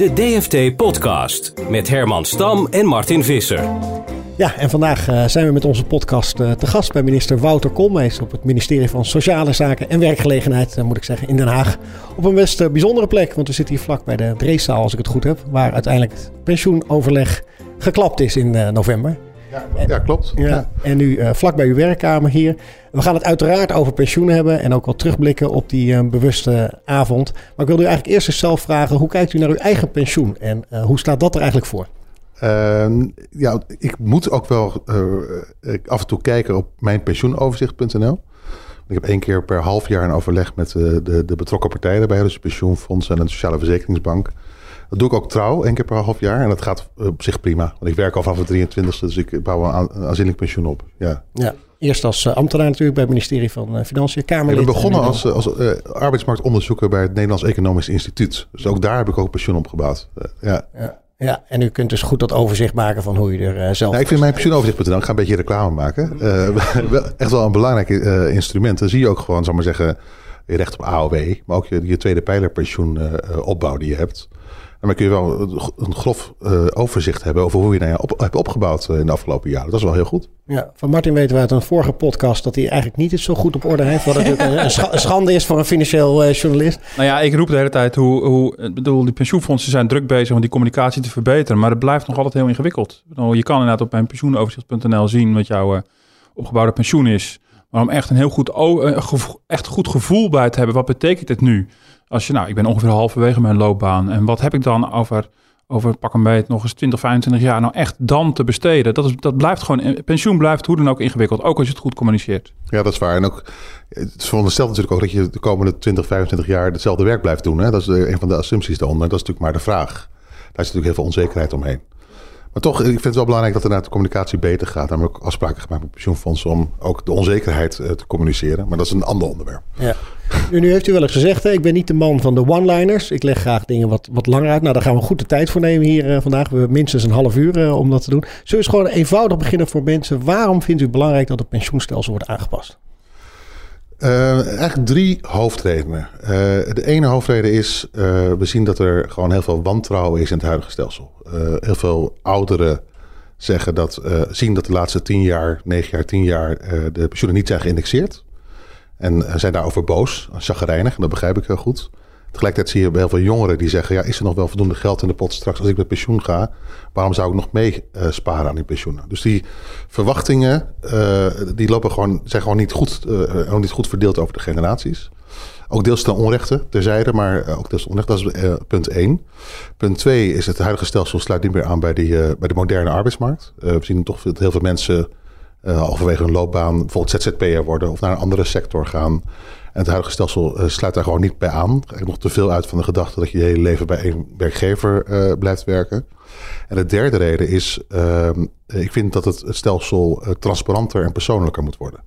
De DFT Podcast met Herman Stam en Martin Visser. Ja, en vandaag uh, zijn we met onze podcast uh, te gast bij minister Wouter Koolmees op het ministerie van Sociale Zaken en Werkgelegenheid, uh, moet ik zeggen, in Den Haag. Op een best bijzondere plek, want we zitten hier vlak bij de Dreeszaal, als ik het goed heb, waar uiteindelijk het pensioenoverleg geklapt is in november. Ja, ja klopt. Ja, ja. En nu vlak bij uw werkkamer hier. We gaan het uiteraard over pensioen hebben en ook wel terugblikken op die bewuste avond. Maar ik wilde u eigenlijk eerst eens zelf vragen, hoe kijkt u naar uw eigen pensioen en hoe staat dat er eigenlijk voor? Uh, ja, ik moet ook wel uh, af en toe kijken op mijnpensioenoverzicht.nl. Ik heb één keer per half jaar een overleg met de, de, de betrokken partijen daarbij, dus pensioenfondsen en een sociale verzekeringsbank. Dat doe ik ook trouw, één keer per half jaar. En dat gaat op zich prima. Want ik werk al vanaf de 23e, dus ik bouw een aanzienlijk pensioen op. Ja. ja. Eerst als ambtenaar natuurlijk bij het ministerie van Financiën, Kamerlid. Ik ben begonnen als, als uh, arbeidsmarktonderzoeker bij het Nederlands Economisch Instituut. Dus ook daar heb ik ook pensioen opgebouwd. Uh, ja. ja. Ja, en u kunt dus goed dat overzicht maken van hoe je er uh, zelf... Ja, ik vind mijn pensioenoverzicht.nl, ik ga een beetje reclame maken, uh, echt wel een belangrijk uh, instrument. Dan zie je ook gewoon, zal maar zeggen, je recht op AOW, maar ook je, je tweede pijlerpensioen opbouw die je hebt. En dan kun je wel een grof uh, overzicht hebben over hoe je nou ja, op, hebt opgebouwd in de afgelopen jaren. Dat is wel heel goed. Ja, van Martin weten we uit een vorige podcast dat hij eigenlijk niet het zo goed op orde heeft. Wat natuurlijk een, schande is voor een financieel uh, journalist. Nou ja, ik roep de hele tijd hoe, hoe ik bedoel, die pensioenfondsen zijn druk bezig om die communicatie te verbeteren. Maar het blijft nog altijd heel ingewikkeld. Je kan inderdaad op mijn pensioenoverzicht.nl zien wat jouw uh, opgebouwde pensioen is. Maar om echt een heel goed, echt goed gevoel bij te hebben, wat betekent het nu? Als je, nou, ik ben ongeveer halverwege mijn loopbaan. En wat heb ik dan over, over pak een beetje nog eens 20, 25 jaar nou echt dan te besteden? Dat, is, dat blijft gewoon, pensioen blijft hoe dan ook ingewikkeld. Ook als je het goed communiceert. Ja, dat is waar. En ook, het veronderstelt natuurlijk ook dat je de komende 20, 25 jaar hetzelfde werk blijft doen. Hè? Dat is een van de assumpties daaronder. Dat is natuurlijk maar de vraag. Daar is natuurlijk heel veel onzekerheid omheen. Maar toch, ik vind het wel belangrijk dat er naar de communicatie beter gaat. Daar hebben we ook afspraken gemaakt met pensioenfondsen om ook de onzekerheid uh, te communiceren. Maar dat is een ander onderwerp. Ja. Nu, nu heeft u wel eens gezegd, hè, ik ben niet de man van de one-liners. Ik leg graag dingen wat, wat langer uit. Nou, daar gaan we goed de tijd voor nemen hier uh, vandaag. We hebben minstens een half uur uh, om dat te doen. Zullen we eens gewoon eenvoudig beginnen voor mensen. Waarom vindt u het belangrijk dat het pensioenstelsel wordt aangepast? Uh, eigenlijk drie hoofdredenen. De ene hoofdreden is, we zien dat er gewoon heel veel wantrouwen is in het huidige stelsel. heel veel ouderen zeggen dat, zien dat de laatste tien jaar, negen jaar, tien jaar de pensioenen niet zijn geïndexeerd. En zijn daarover boos, chagrijnig, dat begrijp ik heel goed. Tegelijkertijd zie je bij heel veel jongeren die zeggen: ja, is er nog wel voldoende geld in de pot straks als ik met pensioen ga? Waarom zou ik nog mee uh, sparen aan die pensioenen? Dus die verwachtingen uh, die lopen gewoon, zijn gewoon niet goed, uh, niet goed verdeeld over de generaties. Ook deels ten onrechte terzijde, maar ook deels onrecht. Dat is punt één. Punt twee is het huidige stelsel sluit niet meer aan bij, die, bij de moderne arbeidsmarkt. we zien toch dat heel veel mensen halverwege hun loopbaan bijvoorbeeld ZZP'er worden of naar een andere sector gaan. En het huidige stelsel uh, sluit daar gewoon niet bij aan. Eigenlijk nog te veel uit van de gedachte dat je je hele leven bij één werkgever uh, blijft werken. En de derde reden is, uh, ik vind dat het, stelsel uh, transparanter en persoonlijker moet worden.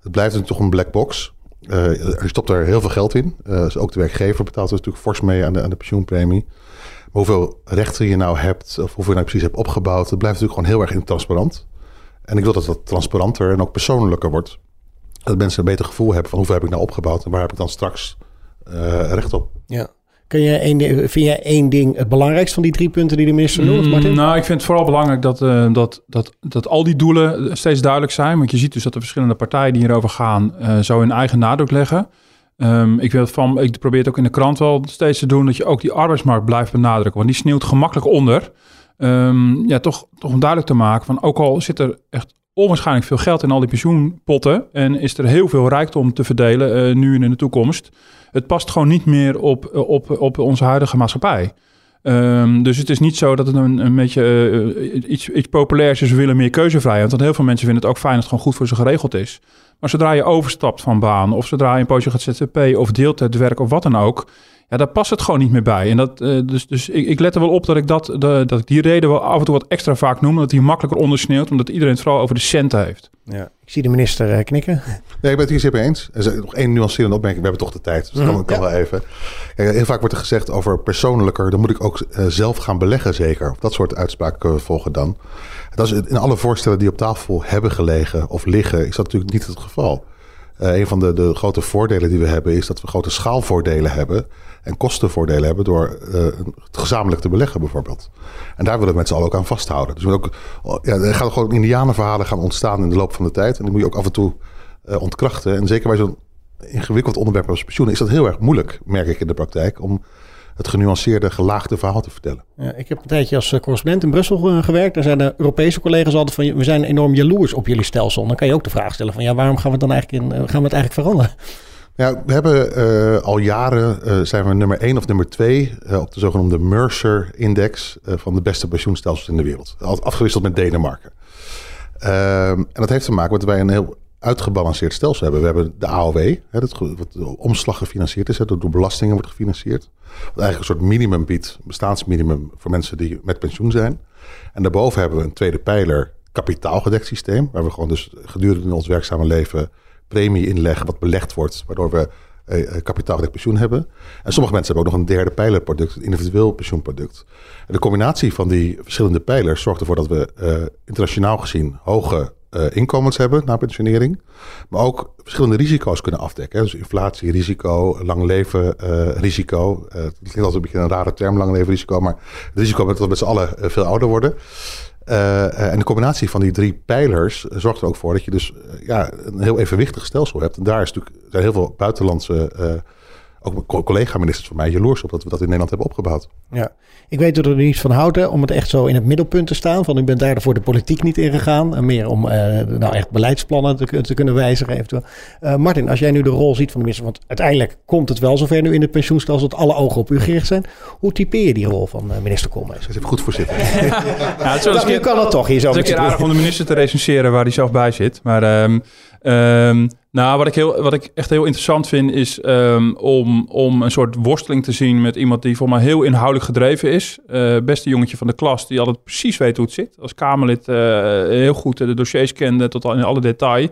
Het blijft natuurlijk toch een black box. er stopt er heel veel geld in. dus ook de werkgever betaalt er natuurlijk fors mee aan de, aan de pensioenpremie. Maar hoeveel rechten je nou hebt, of hoeveel je nou precies hebt opgebouwd, dat blijft natuurlijk gewoon heel erg intransparant. En ik wil dat dat transparanter en ook persoonlijker wordt. Dat mensen een beter gevoel hebben van hoeveel heb ik nou opgebouwd en waar heb ik dan straks uh, recht op. Ja. Kun je één, vind jij één ding het belangrijkste van die drie punten die de minister noemt, mm, Martin? nou, ik vind het vooral belangrijk dat, uh, dat, dat, dat al die doelen steeds duidelijk zijn. Want je ziet dus dat de verschillende partijen die hierover gaan, uh, zo hun eigen nadruk leggen. Um, ik, wil van, ik probeer het ook in de krant wel steeds te doen, dat je ook die arbeidsmarkt blijft benadrukken. Want die sneeuwt gemakkelijk onder. Um, ja, toch, toch om duidelijk te maken van ook al zit er echt onwaarschijnlijk veel geld in al die pensioenpotten. En is er heel veel rijkdom te verdelen uh, nu en in de toekomst. Het past gewoon niet meer op, op, op onze huidige maatschappij. Ehm, dus het is niet zo dat het een, een beetje uh, iets, iets populairs is. We willen meer keuzevrijheid. Want heel veel mensen vinden het ook fijn dat het gewoon goed voor ze geregeld is. Maar zodra je overstapt van baan, of zodra je een poosje gaat ZZP of deeltijdwerk of wat dan ook, ja, daar past het gewoon niet meer bij. En dat, uh, dus dus ik, ik let er wel op dat ik, dat, de, dat ik die reden wel af en toe wat extra vaak noem. Dat die makkelijker ondersneeuwt, omdat iedereen het vooral over de centen heeft. Ja. Ik zie de minister uh, knikken. Nee, ik ben het hier zeer mee eens. Er is nog één nuancerende opmerking. We hebben toch de tijd, dus dat kan, kan ja. wel even. Kijk, heel vaak wordt er gezegd over persoonlijker. Dan moet ik ook uh, zelf gaan beleggen, zeker. Of dat soort uitspraken kunnen we volgen dan. Dat is in alle voorstellen die op tafel hebben gelegen of liggen, is dat natuurlijk niet het geval. Uh, een van de, de grote voordelen die we hebben is dat we grote schaalvoordelen hebben en kostenvoordelen hebben door uh, het gezamenlijk te beleggen bijvoorbeeld. En daar willen we met z'n allen ook aan vasthouden. Dus we ook, ja, er gaan gewoon indianenverhalen gaan ontstaan in de loop van de tijd. En die moet je ook af en toe uh, ontkrachten. En zeker bij zo'n ingewikkeld onderwerp als pensioen is dat heel erg moeilijk, merk ik in de praktijk, om het genuanceerde, gelaagde verhaal te vertellen. Ja, ik heb een tijdje als correspondent in Brussel uh, gewerkt. Daar zijn de Europese collega's altijd van, we zijn enorm jaloers op jullie stelsel. Dan kan je ook de vraag stellen van, ja, waarom gaan we het dan eigenlijk in, uh, gaan we het eigenlijk veranderen? Ja, we hebben uh, al jaren uh, zijn we nummer 1 of nummer 2 uh, op de zogenoemde Mercer-index van de beste pensioenstelsels in de wereld. Afgewisseld met Denemarken. Ehm, en dat heeft te maken met dat wij een heel uitgebalanceerd stelsel hebben. We hebben de AOW, hè, dat wat de omslag gefinancierd is, dat door belastingen wordt gefinancierd. Wat eigenlijk een soort minimum biedt, bestaansminimum voor mensen die met pensioen zijn. En daarboven hebben we een tweede pijler kapitaalgedekt systeem, waar we gewoon dus gedurende ons werkzame leven premie inleggen wat belegd wordt, waardoor we eh, kapitaalgedekt pensioen hebben. En sommige mensen hebben ook nog een derde pijlerproduct, een individueel pensioenproduct. En de combinatie van die verschillende pijlers zorgt ervoor dat we uh, internationaal gezien hoge uh, inkomens hebben na pensionering. Maar ook verschillende risico's kunnen afdekken. Hè. Dus inflatierisico, lang leven risico. Uh, dat klinkt altijd een beetje een rare term, lang leven risico. Maar het risico dat we met z'n allen veel ouder worden. En de combinatie van die drie pijlers zorgt er ook voor dat je dus ja, een heel evenwichtig stelsel hebt. En daar is natuurlijk, zijn heel veel buitenlandse, ook collega-ministers van mij, jaloers op dat we dat in Nederland hebben opgebouwd. Ja, ik weet dat er niet van houdt hè, om het echt zo in het middelpunt te staan. Van u bent daar voor de politiek niet ingegaan. En meer om nou echt beleidsplannen te, te kunnen wijzigen eventueel. Martin, als jij nu de rol ziet van de minister, want uiteindelijk komt het wel zover nu in het pensioenstelsel dat alle ogen op u gericht zijn. Hoe typeer je die rol van minister Koolmees? Ik zit goed voor zitten. ja, het is nou, nu kan het toch hier zo. Het is een keer aardig om de minister te recenseren waar hij zelf bij zit. Maar um, um, nou, wat ik, heel, wat ik echt heel interessant vind is um, om, om een soort worsteling te zien met iemand die voor mij heel inhoudelijk gedreven is. Uh, beste jongetje van de klas die altijd precies weet hoe het zit. Als Kamerlid uh, heel goed de dossiers kende tot in alle detail.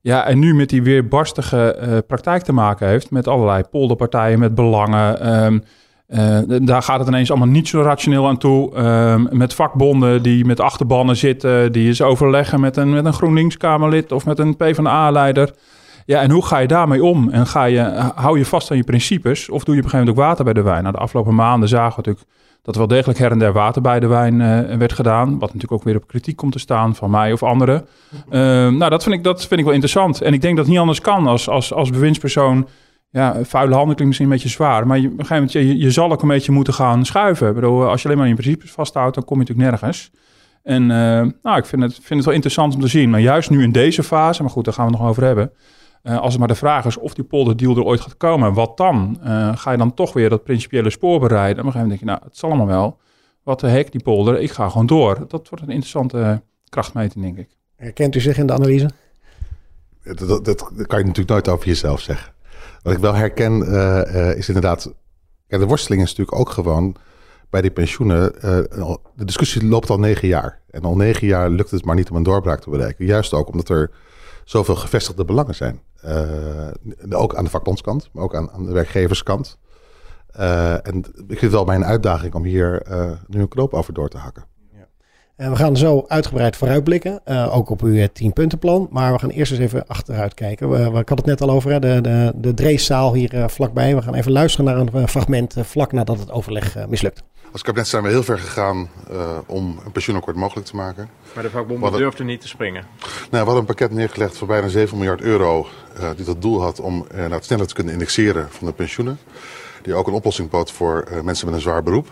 Ja, en nu met die weerbarstige uh, praktijk te maken heeft met allerlei polderpartijen, met belangen. Uh, daar gaat het ineens allemaal niet zo rationeel aan toe. Uh, met vakbonden die met achterbannen zitten, die eens overleggen met een, met een GroenLinks-Kamerlid of met een PvdA-leider. Ja, en hoe ga je daarmee om? En ga je, hou je vast aan je principes of doe je op een gegeven moment ook water bij de wijn? Nou, de afgelopen maanden zagen we natuurlijk dat er wel degelijk her en der water bij de wijn uh, werd gedaan. Wat natuurlijk ook weer op kritiek komt te staan van mij of anderen. Uh, nou, dat vind, ik, dat vind ik wel interessant. En ik denk dat het niet anders kan als, als, als bewindspersoon ja, vuile handen klinkt misschien een beetje zwaar. Maar je, op een gegeven moment, je, je zal ook een beetje moeten gaan schuiven. Ik bedoel, als je alleen maar in principes vasthoudt, dan kom je natuurlijk nergens. En uh, nou, ik vind het, vind het wel interessant om te zien. Maar juist nu in deze fase, maar goed, daar gaan we het nog over hebben. Uh, als het maar de vraag is of die polderdeal er ooit gaat komen, wat dan? Uh, ga je dan toch weer dat principiële spoor bereiden? En op een gegeven moment denk je, nou, het zal allemaal wel. Wat de hek, die polder, ik ga gewoon door. Dat wordt een interessante krachtmeting, denk ik. Herkent u zich in de analyse? Dat, dat, dat kan je natuurlijk nooit over jezelf zeggen. Wat ik wel herken uh, uh, is inderdaad... Ja, de worsteling is natuurlijk ook gewoon bij die pensioenen. Uh, de discussie loopt al negen jaar. En al negen jaar lukt het maar niet om een doorbraak te bereiken. Juist ook omdat er zoveel gevestigde belangen zijn. ook aan de vakbondskant, maar ook aan, aan de werkgeverskant. en ik vind het wel mijn uitdaging om hier nu een knoop over door te hakken. En we gaan zo uitgebreid vooruitblikken, uh, ook op uw tienpuntenplan. Maar we gaan eerst eens even achteruit kijken. We, we, ik had het net al over, hè, de, de, de Dreeszaal hier uh, vlakbij. We gaan even luisteren naar een fragment uh, vlak nadat het overleg mislukt. Als kabinet zijn we heel ver gegaan om een pensioenakkoord mogelijk te maken. Maar de vakbonden durfden niet te springen. Nou, we hadden een pakket neergelegd voor bijna 7 miljard euro. die dat doel had om het sneller te kunnen indexeren van de pensioenen. Die ook een oplossing bood voor mensen met een zwaar beroep.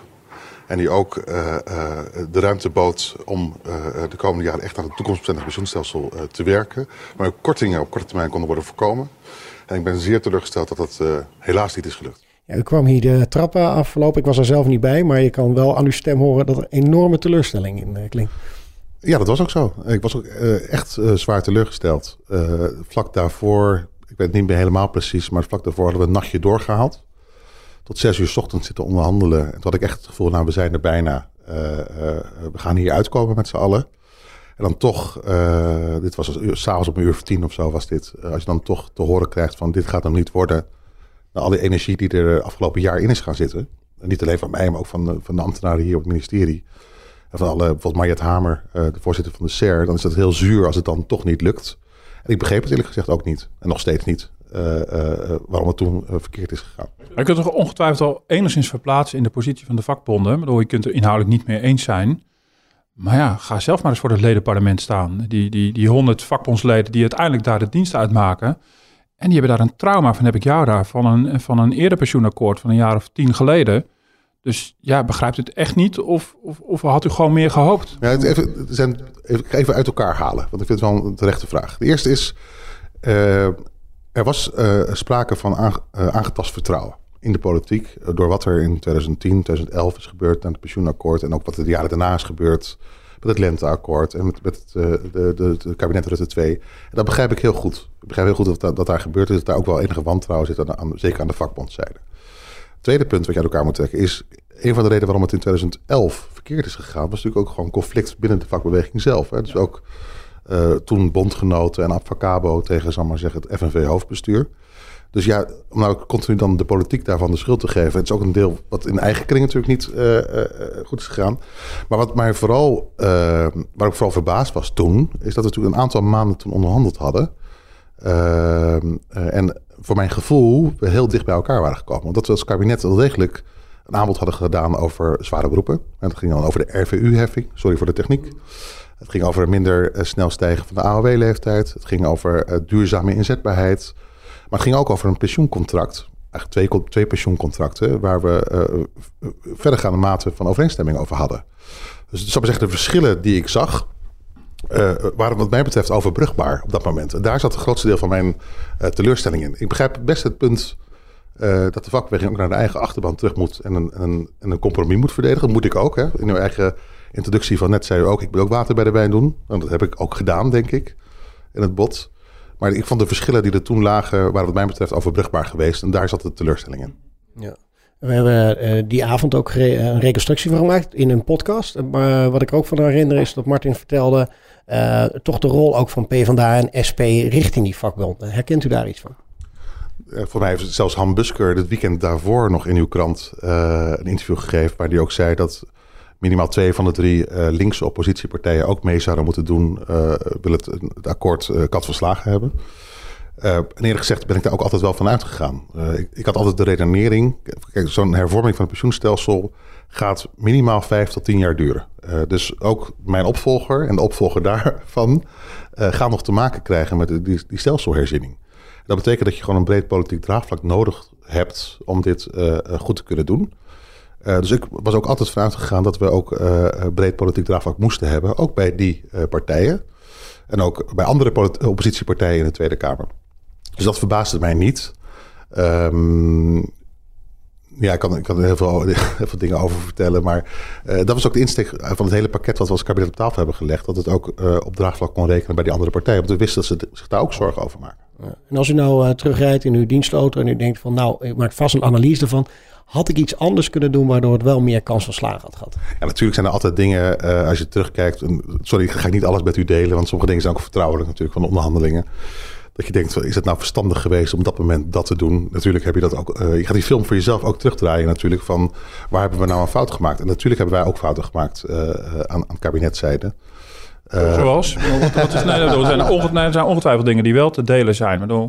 En die ook uh, uh, de ruimte bood om uh, de komende jaren echt aan het toekomstbestendig pensioenstelsel te werken. Maar ook kortingen op korte termijn konden worden voorkomen. En ik ben zeer teleurgesteld dat dat helaas niet is gelukt. Ja, u kwam hier de trappen afgelopen. Ik was er zelf niet bij, maar je kan wel aan uw stem horen dat er enorme teleurstelling in klinkt. Ja, dat was ook zo. Ik was ook uh, echt uh, zwaar teleurgesteld. vlak daarvoor, ik weet het niet meer helemaal precies, maar vlak daarvoor hadden we een nachtje doorgehaald. Tot zes uur s ochtends zitten onderhandelen. En toen had ik echt het gevoel, nou, we zijn er bijna. we gaan hier uitkomen met z'n allen. En dan toch, dit was s'avonds op een uur of tien of zo was dit. als je dan toch te horen krijgt van dit gaat hem niet worden nou, alle energie die er afgelopen jaar in is gaan zitten. En niet alleen van mij, maar ook van de, van de ambtenaren hier op het ministerie. En van alle, bijvoorbeeld Mariette Hamer, de voorzitter van de SER. Dan is dat heel zuur als het dan toch niet lukt. En ik begreep het eerlijk gezegd ook niet. En nog steeds niet. Uh, uh, waarom het toen verkeerd is gegaan. Maar je kunt toch ongetwijfeld al enigszins verplaatsen in de positie van de vakbonden. Waardoor je kunt er inhoudelijk niet mee eens zijn. Maar ja, ga zelf maar eens voor het ledenparlement staan. Die, die, die honderd vakbondsleden die uiteindelijk daar de dienst uitmaken. En die hebben daar een trauma van, heb ik jou daar, van een, van een eerder pensioenakkoord van een jaar of tien geleden. Dus ja, begrijpt het echt niet of, of, of had u gewoon meer gehoopt? Ja, even, zijn, even, even uit elkaar halen, want ik vind het wel een terechte vraag. De eerste is, uh, er was uh, sprake van aange, uh, aangetast vertrouwen in de politiek. Door wat er in 2010, 2011 is gebeurd aan het pensioenakkoord. En ook wat er de jaren daarna is gebeurd met het lenteakkoord en met, met het, de, de, de, kabinet Rutte 2. En dat begrijp ik heel goed. Ik begrijp heel goed dat, dat, daar gebeurt is. Dat daar ook wel enige wantrouwen zit, aan, aan, zeker aan de vakbondzijde. Tweede punt wat je uit elkaar moet trekken is... een van de redenen waarom het in 2011 verkeerd is gegaan... was natuurlijk ook gewoon conflict binnen de vakbeweging zelf. Hè. Dus ook uh, toen bondgenoten en Abfacabo tegen, zal maar zeggen, het FNV-hoofdbestuur... Dus ja, om nou continu dan de politiek daarvan de schuld te geven. Het is ook een deel wat in eigen kring natuurlijk niet uh, uh, goed is gegaan. Maar wat mij vooral, waar ik vooral verbaasd was toen, is dat we natuurlijk een aantal maanden toen onderhandeld hadden. en voor mijn gevoel we heel dicht bij elkaar waren gekomen. Omdat we als kabinet wel degelijk een aanbod hadden gedaan over zware beroepen. En dat ging dan over de RVU-heffing. Sorry voor de techniek. Het ging over minder snel stijgen van de AOW-leeftijd. Het ging over duurzame inzetbaarheid. Maar het ging ook over een pensioencontract. Eigenlijk twee, twee pensioencontracten waar we uh, verdergaande mate van overeenstemming over hadden. Dus zou zeggen, de verschillen die ik zag, waren wat mij betreft overbrugbaar op dat moment. En daar zat het grootste deel van mijn teleurstelling in. Ik begrijp best het punt dat de vakbeweging ook naar de eigen achterban terug moet en een, een, een compromis moet verdedigen. Dat moet ik ook. Hè. In uw eigen introductie van net zei u ook, ik wil ook water bij de wijn doen. En dat heb ik ook gedaan, denk ik, in het bot. Maar ik vond de verschillen die er toen lagen, waren wat mij betreft overbrugbaar geweest. En daar zat de teleurstelling in. Ja. We hebben uh, die avond ook een reconstructie van gemaakt in een podcast. Maar wat ik ook van herinner is dat Martin vertelde... Uh, toch de rol ook van PvdA en SP richting die vakbond. Herkent u daar iets van? Voor mij heeft zelfs Han Busker het weekend daarvoor nog in uw krant een interview gegeven... waar hij ook zei dat minimaal twee van de drie uh, linkse oppositiepartijen ook mee zouden moeten doen, uh, wil het, het akkoord uh, kat verslagen hebben. en eerlijk gezegd ben ik daar ook altijd wel van uitgegaan. Ik, ik, had altijd de redenering, kijk, zo'n hervorming van het pensioenstelsel gaat minimaal vijf tot tien jaar duren. dus ook mijn opvolger en de opvolger daarvan gaan nog te maken krijgen met die, die stelselherziening. Dat betekent dat je gewoon een breed politiek draagvlak nodig hebt om dit goed te kunnen doen. Uh, dus ik was ook altijd vanuit gegaan dat we ook uh, breed politiek draagvlak moesten hebben. Ook bij die partijen. En ook bij andere oppositiepartijen in de Tweede Kamer. Dus dat verbaasde mij niet. Um, ja, ik kan, ik kan er heel veel, heel veel dingen over vertellen. Maar dat was ook de insteek van het hele pakket wat we als kabinet op tafel hebben gelegd. Dat het ook op draagvlak kon rekenen bij die andere partijen. Want we wisten dat ze zich daar ook zorgen over maken. En als u nou terugrijdt in uw dienstauto en u denkt van nou, ik maak vast een analyse ervan had ik iets anders kunnen doen waardoor het wel meer kans van slagen had gehad? Ja, natuurlijk zijn er altijd dingen, uh, als je terugkijkt. sorry, ik ga niet alles met u delen, want sommige dingen zijn ook vertrouwelijk natuurlijk van de onderhandelingen. Dat je denkt, is het nou verstandig geweest om op dat moment dat te doen? Natuurlijk heb je dat ook. Uh, je gaat die film voor jezelf ook terugdraaien, natuurlijk. Van waar hebben we nou een fout gemaakt? En natuurlijk hebben wij ook fouten gemaakt uh, aan, aan kabinetzijde. Zoals? Wat, wat is, nee, er, zijn ongetwijfeld, er zijn ongetwijfeld dingen die wel te delen zijn. Maar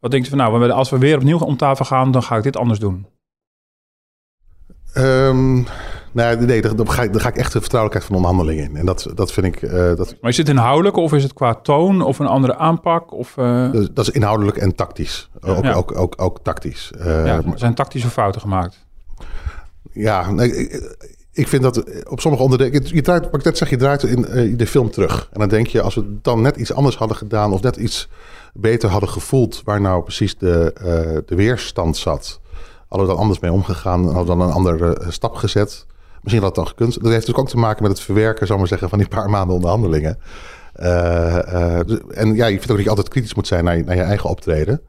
wat denkt u van nou, als we weer opnieuw om tafel gaan, dan ga ik dit anders doen? Um, nou, nee, dan ga, ik, dan ga ik echt de vertrouwelijkheid van onderhandelingen in. En dat, dat vind ik... Uh, dat... Maar is het inhoudelijk of is het qua toon of een andere aanpak? Of, uh... dat, dat, is inhoudelijk en tactisch. Ook, ja. ook, ook, ook, tactisch. Uh, ja, er zijn tactische fouten gemaakt. Ja, nee, ik, ik, vind dat op sommige onderdelen... Je draait, wat ik net zeg, je draait in de film terug. En dan denk je, als we dan net iets anders hadden gedaan... of net iets beter hadden gevoeld... waar nou precies de, de weerstand zat Hadden we dan anders mee omgegaan, hadden we dan een andere stap gezet. Misschien had dat dan gekund. Dat heeft dus ook te maken met het verwerken, zal maar zeggen, van die paar maanden onderhandelingen. Dus, en ja, je vindt ook dat je altijd kritisch moet zijn naar je, naar je eigen optreden.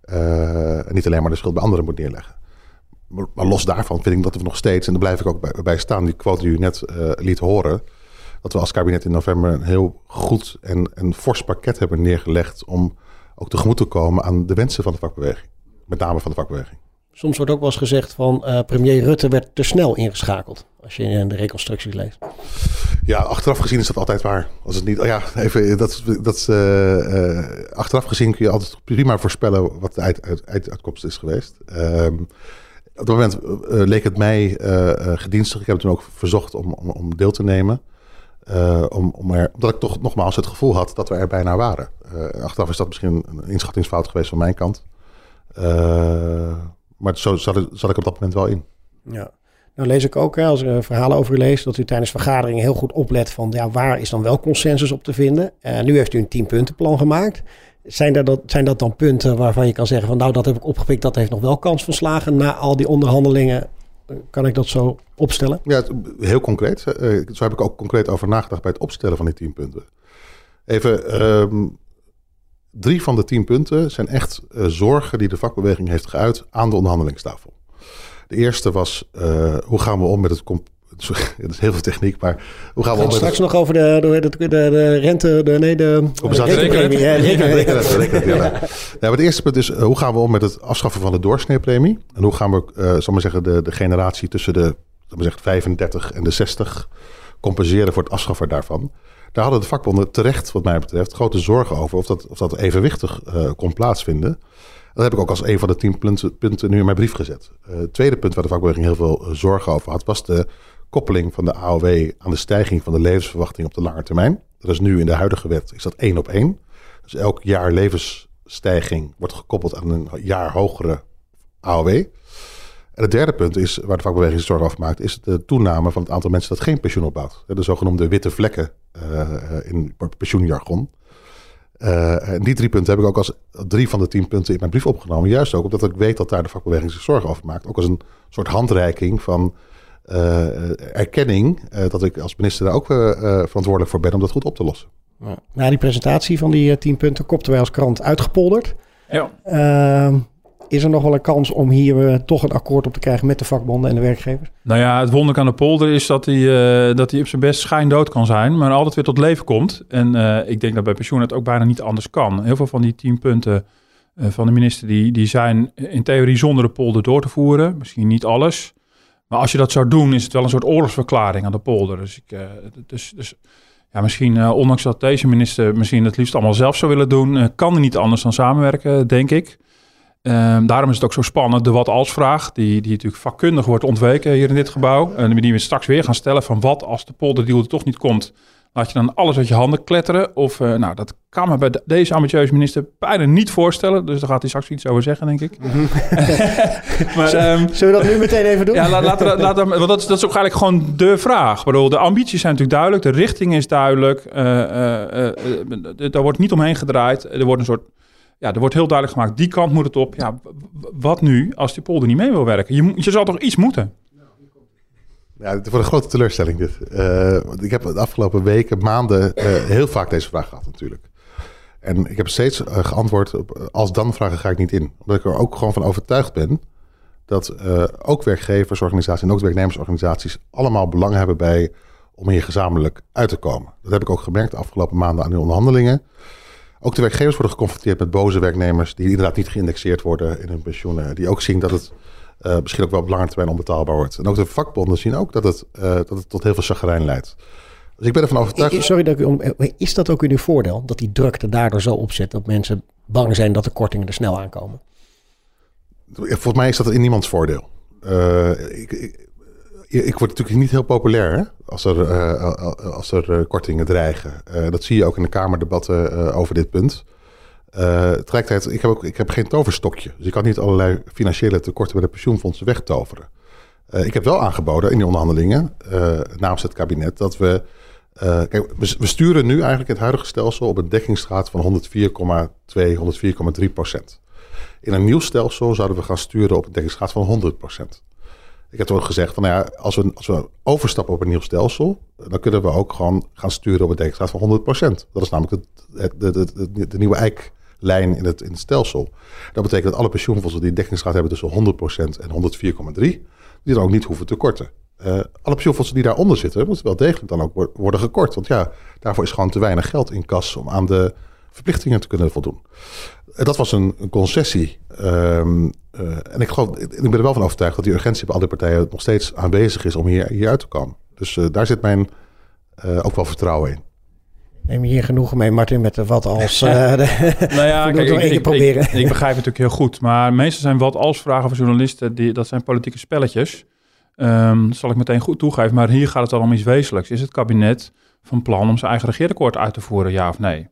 en niet alleen maar de schuld bij anderen moet neerleggen. Maar, los daarvan vind ik dat we nog steeds, en daar blijf ik ook bij, staan, die quote die u net liet horen dat we als kabinet in november een heel goed en een fors pakket hebben neergelegd om ook tegemoet te komen aan de wensen van de vakbeweging. Met name van de vakbeweging. Soms wordt ook wel eens gezegd van uh, premier Rutte werd te snel ingeschakeld. Als je in de reconstructie leest. Ja, achteraf gezien is dat altijd waar. Als het niet, oh ja, even, dat, dat, uh, uh, achteraf gezien kun je altijd prima voorspellen wat de uit, uit, uitkomst is geweest. Ehm, op dat moment leek het mij gedienstig. Ik heb toen ook verzocht om, om, om deel te nemen. Om, om er, omdat ik toch nogmaals het gevoel had dat we er bijna waren. Achteraf is dat misschien een inschattingsfout geweest van mijn kant. Uh, maar zo zat ik, zat ik op dat moment wel in. Ja. Nou lees ik ook, hè, als er verhalen over u lees, dat u tijdens vergaderingen heel goed oplet van ja, waar is dan wel consensus op te vinden. nu heeft u een tienpuntenplan gemaakt. Zijn, er dat, zijn dat dan punten waarvan je kan zeggen van nou dat heb ik opgepikt, dat heeft nog wel kans van slagen na al die onderhandelingen kan ik dat zo opstellen? Ja, heel concreet. Eh, zo heb ik ook concreet over nagedacht bij het opstellen van die tien punten. Even, um, drie van de tien punten zijn echt uh, zorgen die de vakbeweging heeft geuit aan de onderhandelingstafel. De eerste was, uh, hoe gaan we om met het dat is heel veel techniek, maar hoe gaan we, we straks nog over de, de, de, de, rente, de, nee, de, rekenpremie. Ja, ja, maar het eerste punt is, hoe gaan we om met het afschaffen van de doorsneepremie? En hoe gaan we, uh, zal maar zeggen, de, de generatie tussen de zal zeggen, 35 en de 60 compenseren voor het afschaffen daarvan? Daar hadden de vakbonden terecht, wat mij betreft, grote zorgen over of dat, of dat evenwichtig uh, kon plaatsvinden. Dat heb ik ook als een van de tien punten, nu in mijn brief gezet. Uh, het tweede punt waar de vakbeweging heel veel zorgen over had, was de koppeling van de AOW aan de stijging van de levensverwachting op de lange termijn. Dat is nu in de huidige wet, is dat één op één. Dus elk jaar levensstijging wordt gekoppeld aan een jaar hogere AOW. En het derde punt is, waar de vakbeweging zich zorgen over maakt, is de toename van het aantal mensen dat geen pensioen opbouwt. De zogenoemde witte vlekken uh, in pensioenjargon. Uh, en die drie punten heb ik ook als drie van de tien punten in mijn brief opgenomen. Juist ook omdat ik weet dat daar de vakbeweging zich zorgen over maakt. Ook als een soort handreiking van uh, erkenning uh, dat ik als minister daar ook verantwoordelijk voor ben om dat goed op te lossen. Ja. Na die presentatie van die tien punten kopten wij als krant uitgepolderd. Ja. Is er nog wel een kans om hier toch een akkoord op te krijgen met de vakbonden en de werkgevers? Nou ja, het wonder aan de polder is dat hij, dat hij op zijn best schijndood kan zijn, maar altijd weer tot leven komt. En ik denk dat bij pensioen het ook bijna niet anders kan. Heel veel van die tien punten van de minister die, die zijn in theorie zonder de polder door te voeren. Misschien niet alles. Maar als je dat zou doen, is het wel een soort oorlogsverklaring aan de polder. Dus, ik, dus, dus ja, misschien, ondanks dat deze minister misschien het liefst allemaal zelf zou willen doen, kan er niet anders dan samenwerken, denk ik. Ehm, daarom is het ook zo spannend, de wat-als-vraag, die, die natuurlijk vakkundig wordt ontweken hier in dit gebouw. En die we straks weer gaan stellen van wat als de polderdeal er toch niet komt. Laat je dan alles uit je handen kletteren? Of, uh, nou, dat kan me bij deze ambitieuze minister bijna niet voorstellen. Dus daar gaat hij straks iets over zeggen, denk ik. Mhm. maar, um, Zullen we dat nu meteen even doen? Ja, laat, laat, laat, want dat is, dat is ook eigenlijk gewoon de vraag. Ik bedoel, de ambities zijn natuurlijk duidelijk. De richting is duidelijk. Uh, uh, daar wordt niet omheen gedraaid. Er wordt een soort... Ja, er wordt heel duidelijk gemaakt, die kant moet het op. Ja, wat nu als die polder niet mee wil werken? Je, je zal toch iets moeten? Ja, het wordt een grote teleurstelling dit. Uh, ik heb de afgelopen weken, maanden uh, heel vaak deze vraag gehad natuurlijk. En ik heb steeds uh, geantwoord op als dan vragen ga ik niet in. Omdat ik er ook gewoon van overtuigd ben dat ook werkgeversorganisaties en ook werknemersorganisaties allemaal belang hebben bij om hier gezamenlijk uit te komen. Dat heb ik ook gemerkt de afgelopen maanden aan de onderhandelingen. Ook de werkgevers worden geconfronteerd met boze werknemers die inderdaad niet geïndexeerd worden in hun pensioenen. Die ook zien dat het uh, misschien ook wel op lange termijn onbetaalbaar wordt. En ook de vakbonden zien ook dat het, uh, dat het tot heel veel chagrijn leidt. Dus ik ben ervan overtuigd. Sorry dat ik om. Is dat ook in uw voordeel? Dat die druk er daardoor zo opzet dat mensen bang zijn dat de kortingen er snel aankomen? Volgens mij is dat in niemands voordeel. Uh, ik, ik, ik, word natuurlijk niet heel populair als er, als er kortingen dreigen. dat zie je ook in de Kamerdebatten over dit punt. Tegelijkertijd, ik heb, ik heb geen toverstokje. Dus ik kan niet allerlei financiële tekorten bij de pensioenfondsen wegtoveren. Ik heb wel aangeboden in die onderhandelingen namens het kabinet dat we. kijk, we, sturen nu eigenlijk het huidige stelsel op een dekkingsgraad van 104,2, 104,3 procent. In een nieuw stelsel zouden we gaan sturen op een dekkingsgraad van 100%. Ik heb ook gezegd van nou ja, als we, als we overstappen op een nieuw stelsel, dan kunnen we ook gewoon gaan sturen op een dekkingsgraad van 100%. Dat is namelijk de, de, de, de, nieuwe eiklijn in het, in het stelsel. Dat betekent dat alle pensioenfondsen die dekkingsgraad hebben tussen 100% en 104,3, die dan ook niet hoeven te korten. Uh, alle pensioenfondsen die daaronder zitten, moeten wel degelijk dan ook worden gekort. Want ja, daarvoor is gewoon te weinig geld in kas om aan de verplichtingen te kunnen voldoen. Uh, dat was een, een concessie. Um, uh, en ik, geloof, ik ben er wel van overtuigd dat die urgentie bij alle partijen nog steeds aanwezig is om hier, hier uit te komen. Dus daar zit mijn ook wel vertrouwen in. Neem je hier genoegen mee, Martin, met de wat als... Uh, nou ja, kijk, ik, ik, proberen. Ik, ik, begrijp het natuurlijk heel goed. Maar meestal zijn wat als vragen van journalisten, die, dat zijn politieke spelletjes. Um, zal ik meteen goed toegeven. Maar hier gaat het al om iets wezenlijks. Is het kabinet van plan om zijn eigen regeerakkoord uit te voeren, ja of nee?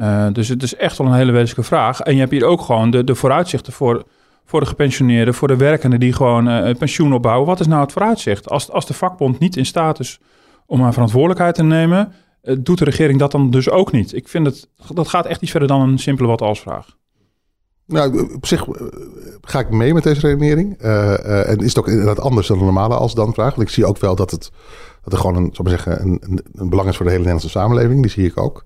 Uh, dus het is echt wel een hele wezenlijke vraag. En je hebt hier ook gewoon de, de vooruitzichten voor, voor de gepensioneerden, voor de werkenden die gewoon uh, pensioen opbouwen. Wat is nou het vooruitzicht? Als, als de vakbond niet in staat is om haar verantwoordelijkheid te nemen, uh, doet de regering dat dan dus ook niet. Ik vind het, dat gaat echt iets verder dan een simpele wat als vraag. Nou, op zich eh, ga ik mee met deze redenering. Uh, en is het ook inderdaad anders dan een normale als dan vraag. Want ik zie ook wel dat, het, dat er gewoon een, zeggen, een, een belang is voor de hele Nederlandse samenleving. Die zie ik ook.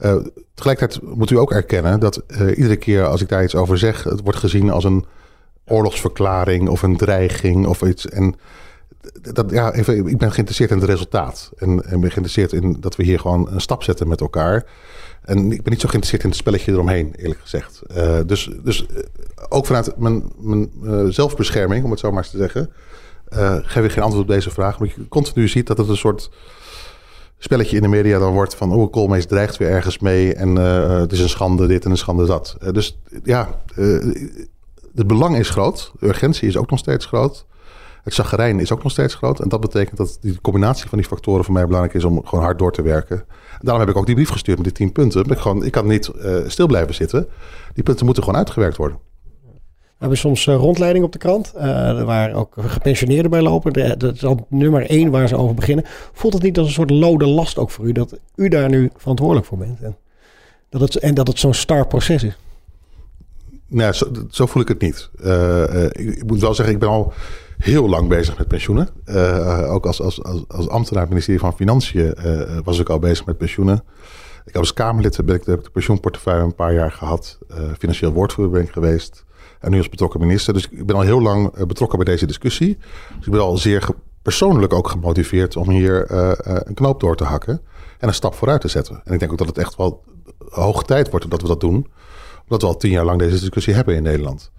Uh, tegelijkertijd moet u ook erkennen dat iedere keer als ik daar iets over zeg, het wordt gezien als een oorlogsverklaring of een dreiging of iets. En dat, ja, even, ik ben geïnteresseerd in het resultaat. En, en ben geïnteresseerd in dat we hier gewoon een stap zetten met elkaar. En ik ben niet zo geïnteresseerd in het spelletje eromheen, eerlijk gezegd. Uh, dus, dus ook vanuit mijn, mijn zelfbescherming, om het zo maar eens te zeggen, geef ik geen antwoord op deze vraag. Maar je continu ziet dat het een soort spelletje in de media dan wordt van... oh, Koolmees dreigt weer ergens mee en het is een schande dit en een schande dat. dus ja, het belang is groot. De urgentie is ook nog steeds groot. Het zagrijn is ook nog steeds groot. En dat betekent dat die combinatie van die factoren voor mij belangrijk is om gewoon hard door te werken. Daarom heb ik ook die brief gestuurd met die tien punten. Ik, gewoon, ik kan niet stil blijven zitten. Die punten moeten gewoon uitgewerkt worden. We hebben soms uh, rondleiding op de krant, uh, waar ook gepensioneerden bij lopen. dat is al nummer één waar ze over beginnen. Voelt het niet als een soort lode last ook voor u, dat u daar nu verantwoordelijk voor bent? En dat het, en dat het zo'n star proces is? Nou, zo, zo voel ik het niet. Ik, ik, moet wel zeggen, ik ben al heel lang bezig met pensioenen. Ook als, als, als, als ambtenaar ministerie van Financiën was ik al bezig met pensioenen. Ik heb als Kamerlid ben ik de, de pensioenportefeuille een paar jaar gehad. Financieel woordvoerder ben ik geweest. En nu als betrokken minister. Dus ik ben al heel lang betrokken bij deze discussie. Dus ik ben al zeer persoonlijk ook gemotiveerd om hier een knoop door te hakken. En een stap vooruit te zetten. En ik denk ook dat het echt wel hoog tijd wordt dat we dat doen. Omdat we al tien jaar lang deze discussie hebben in Nederland.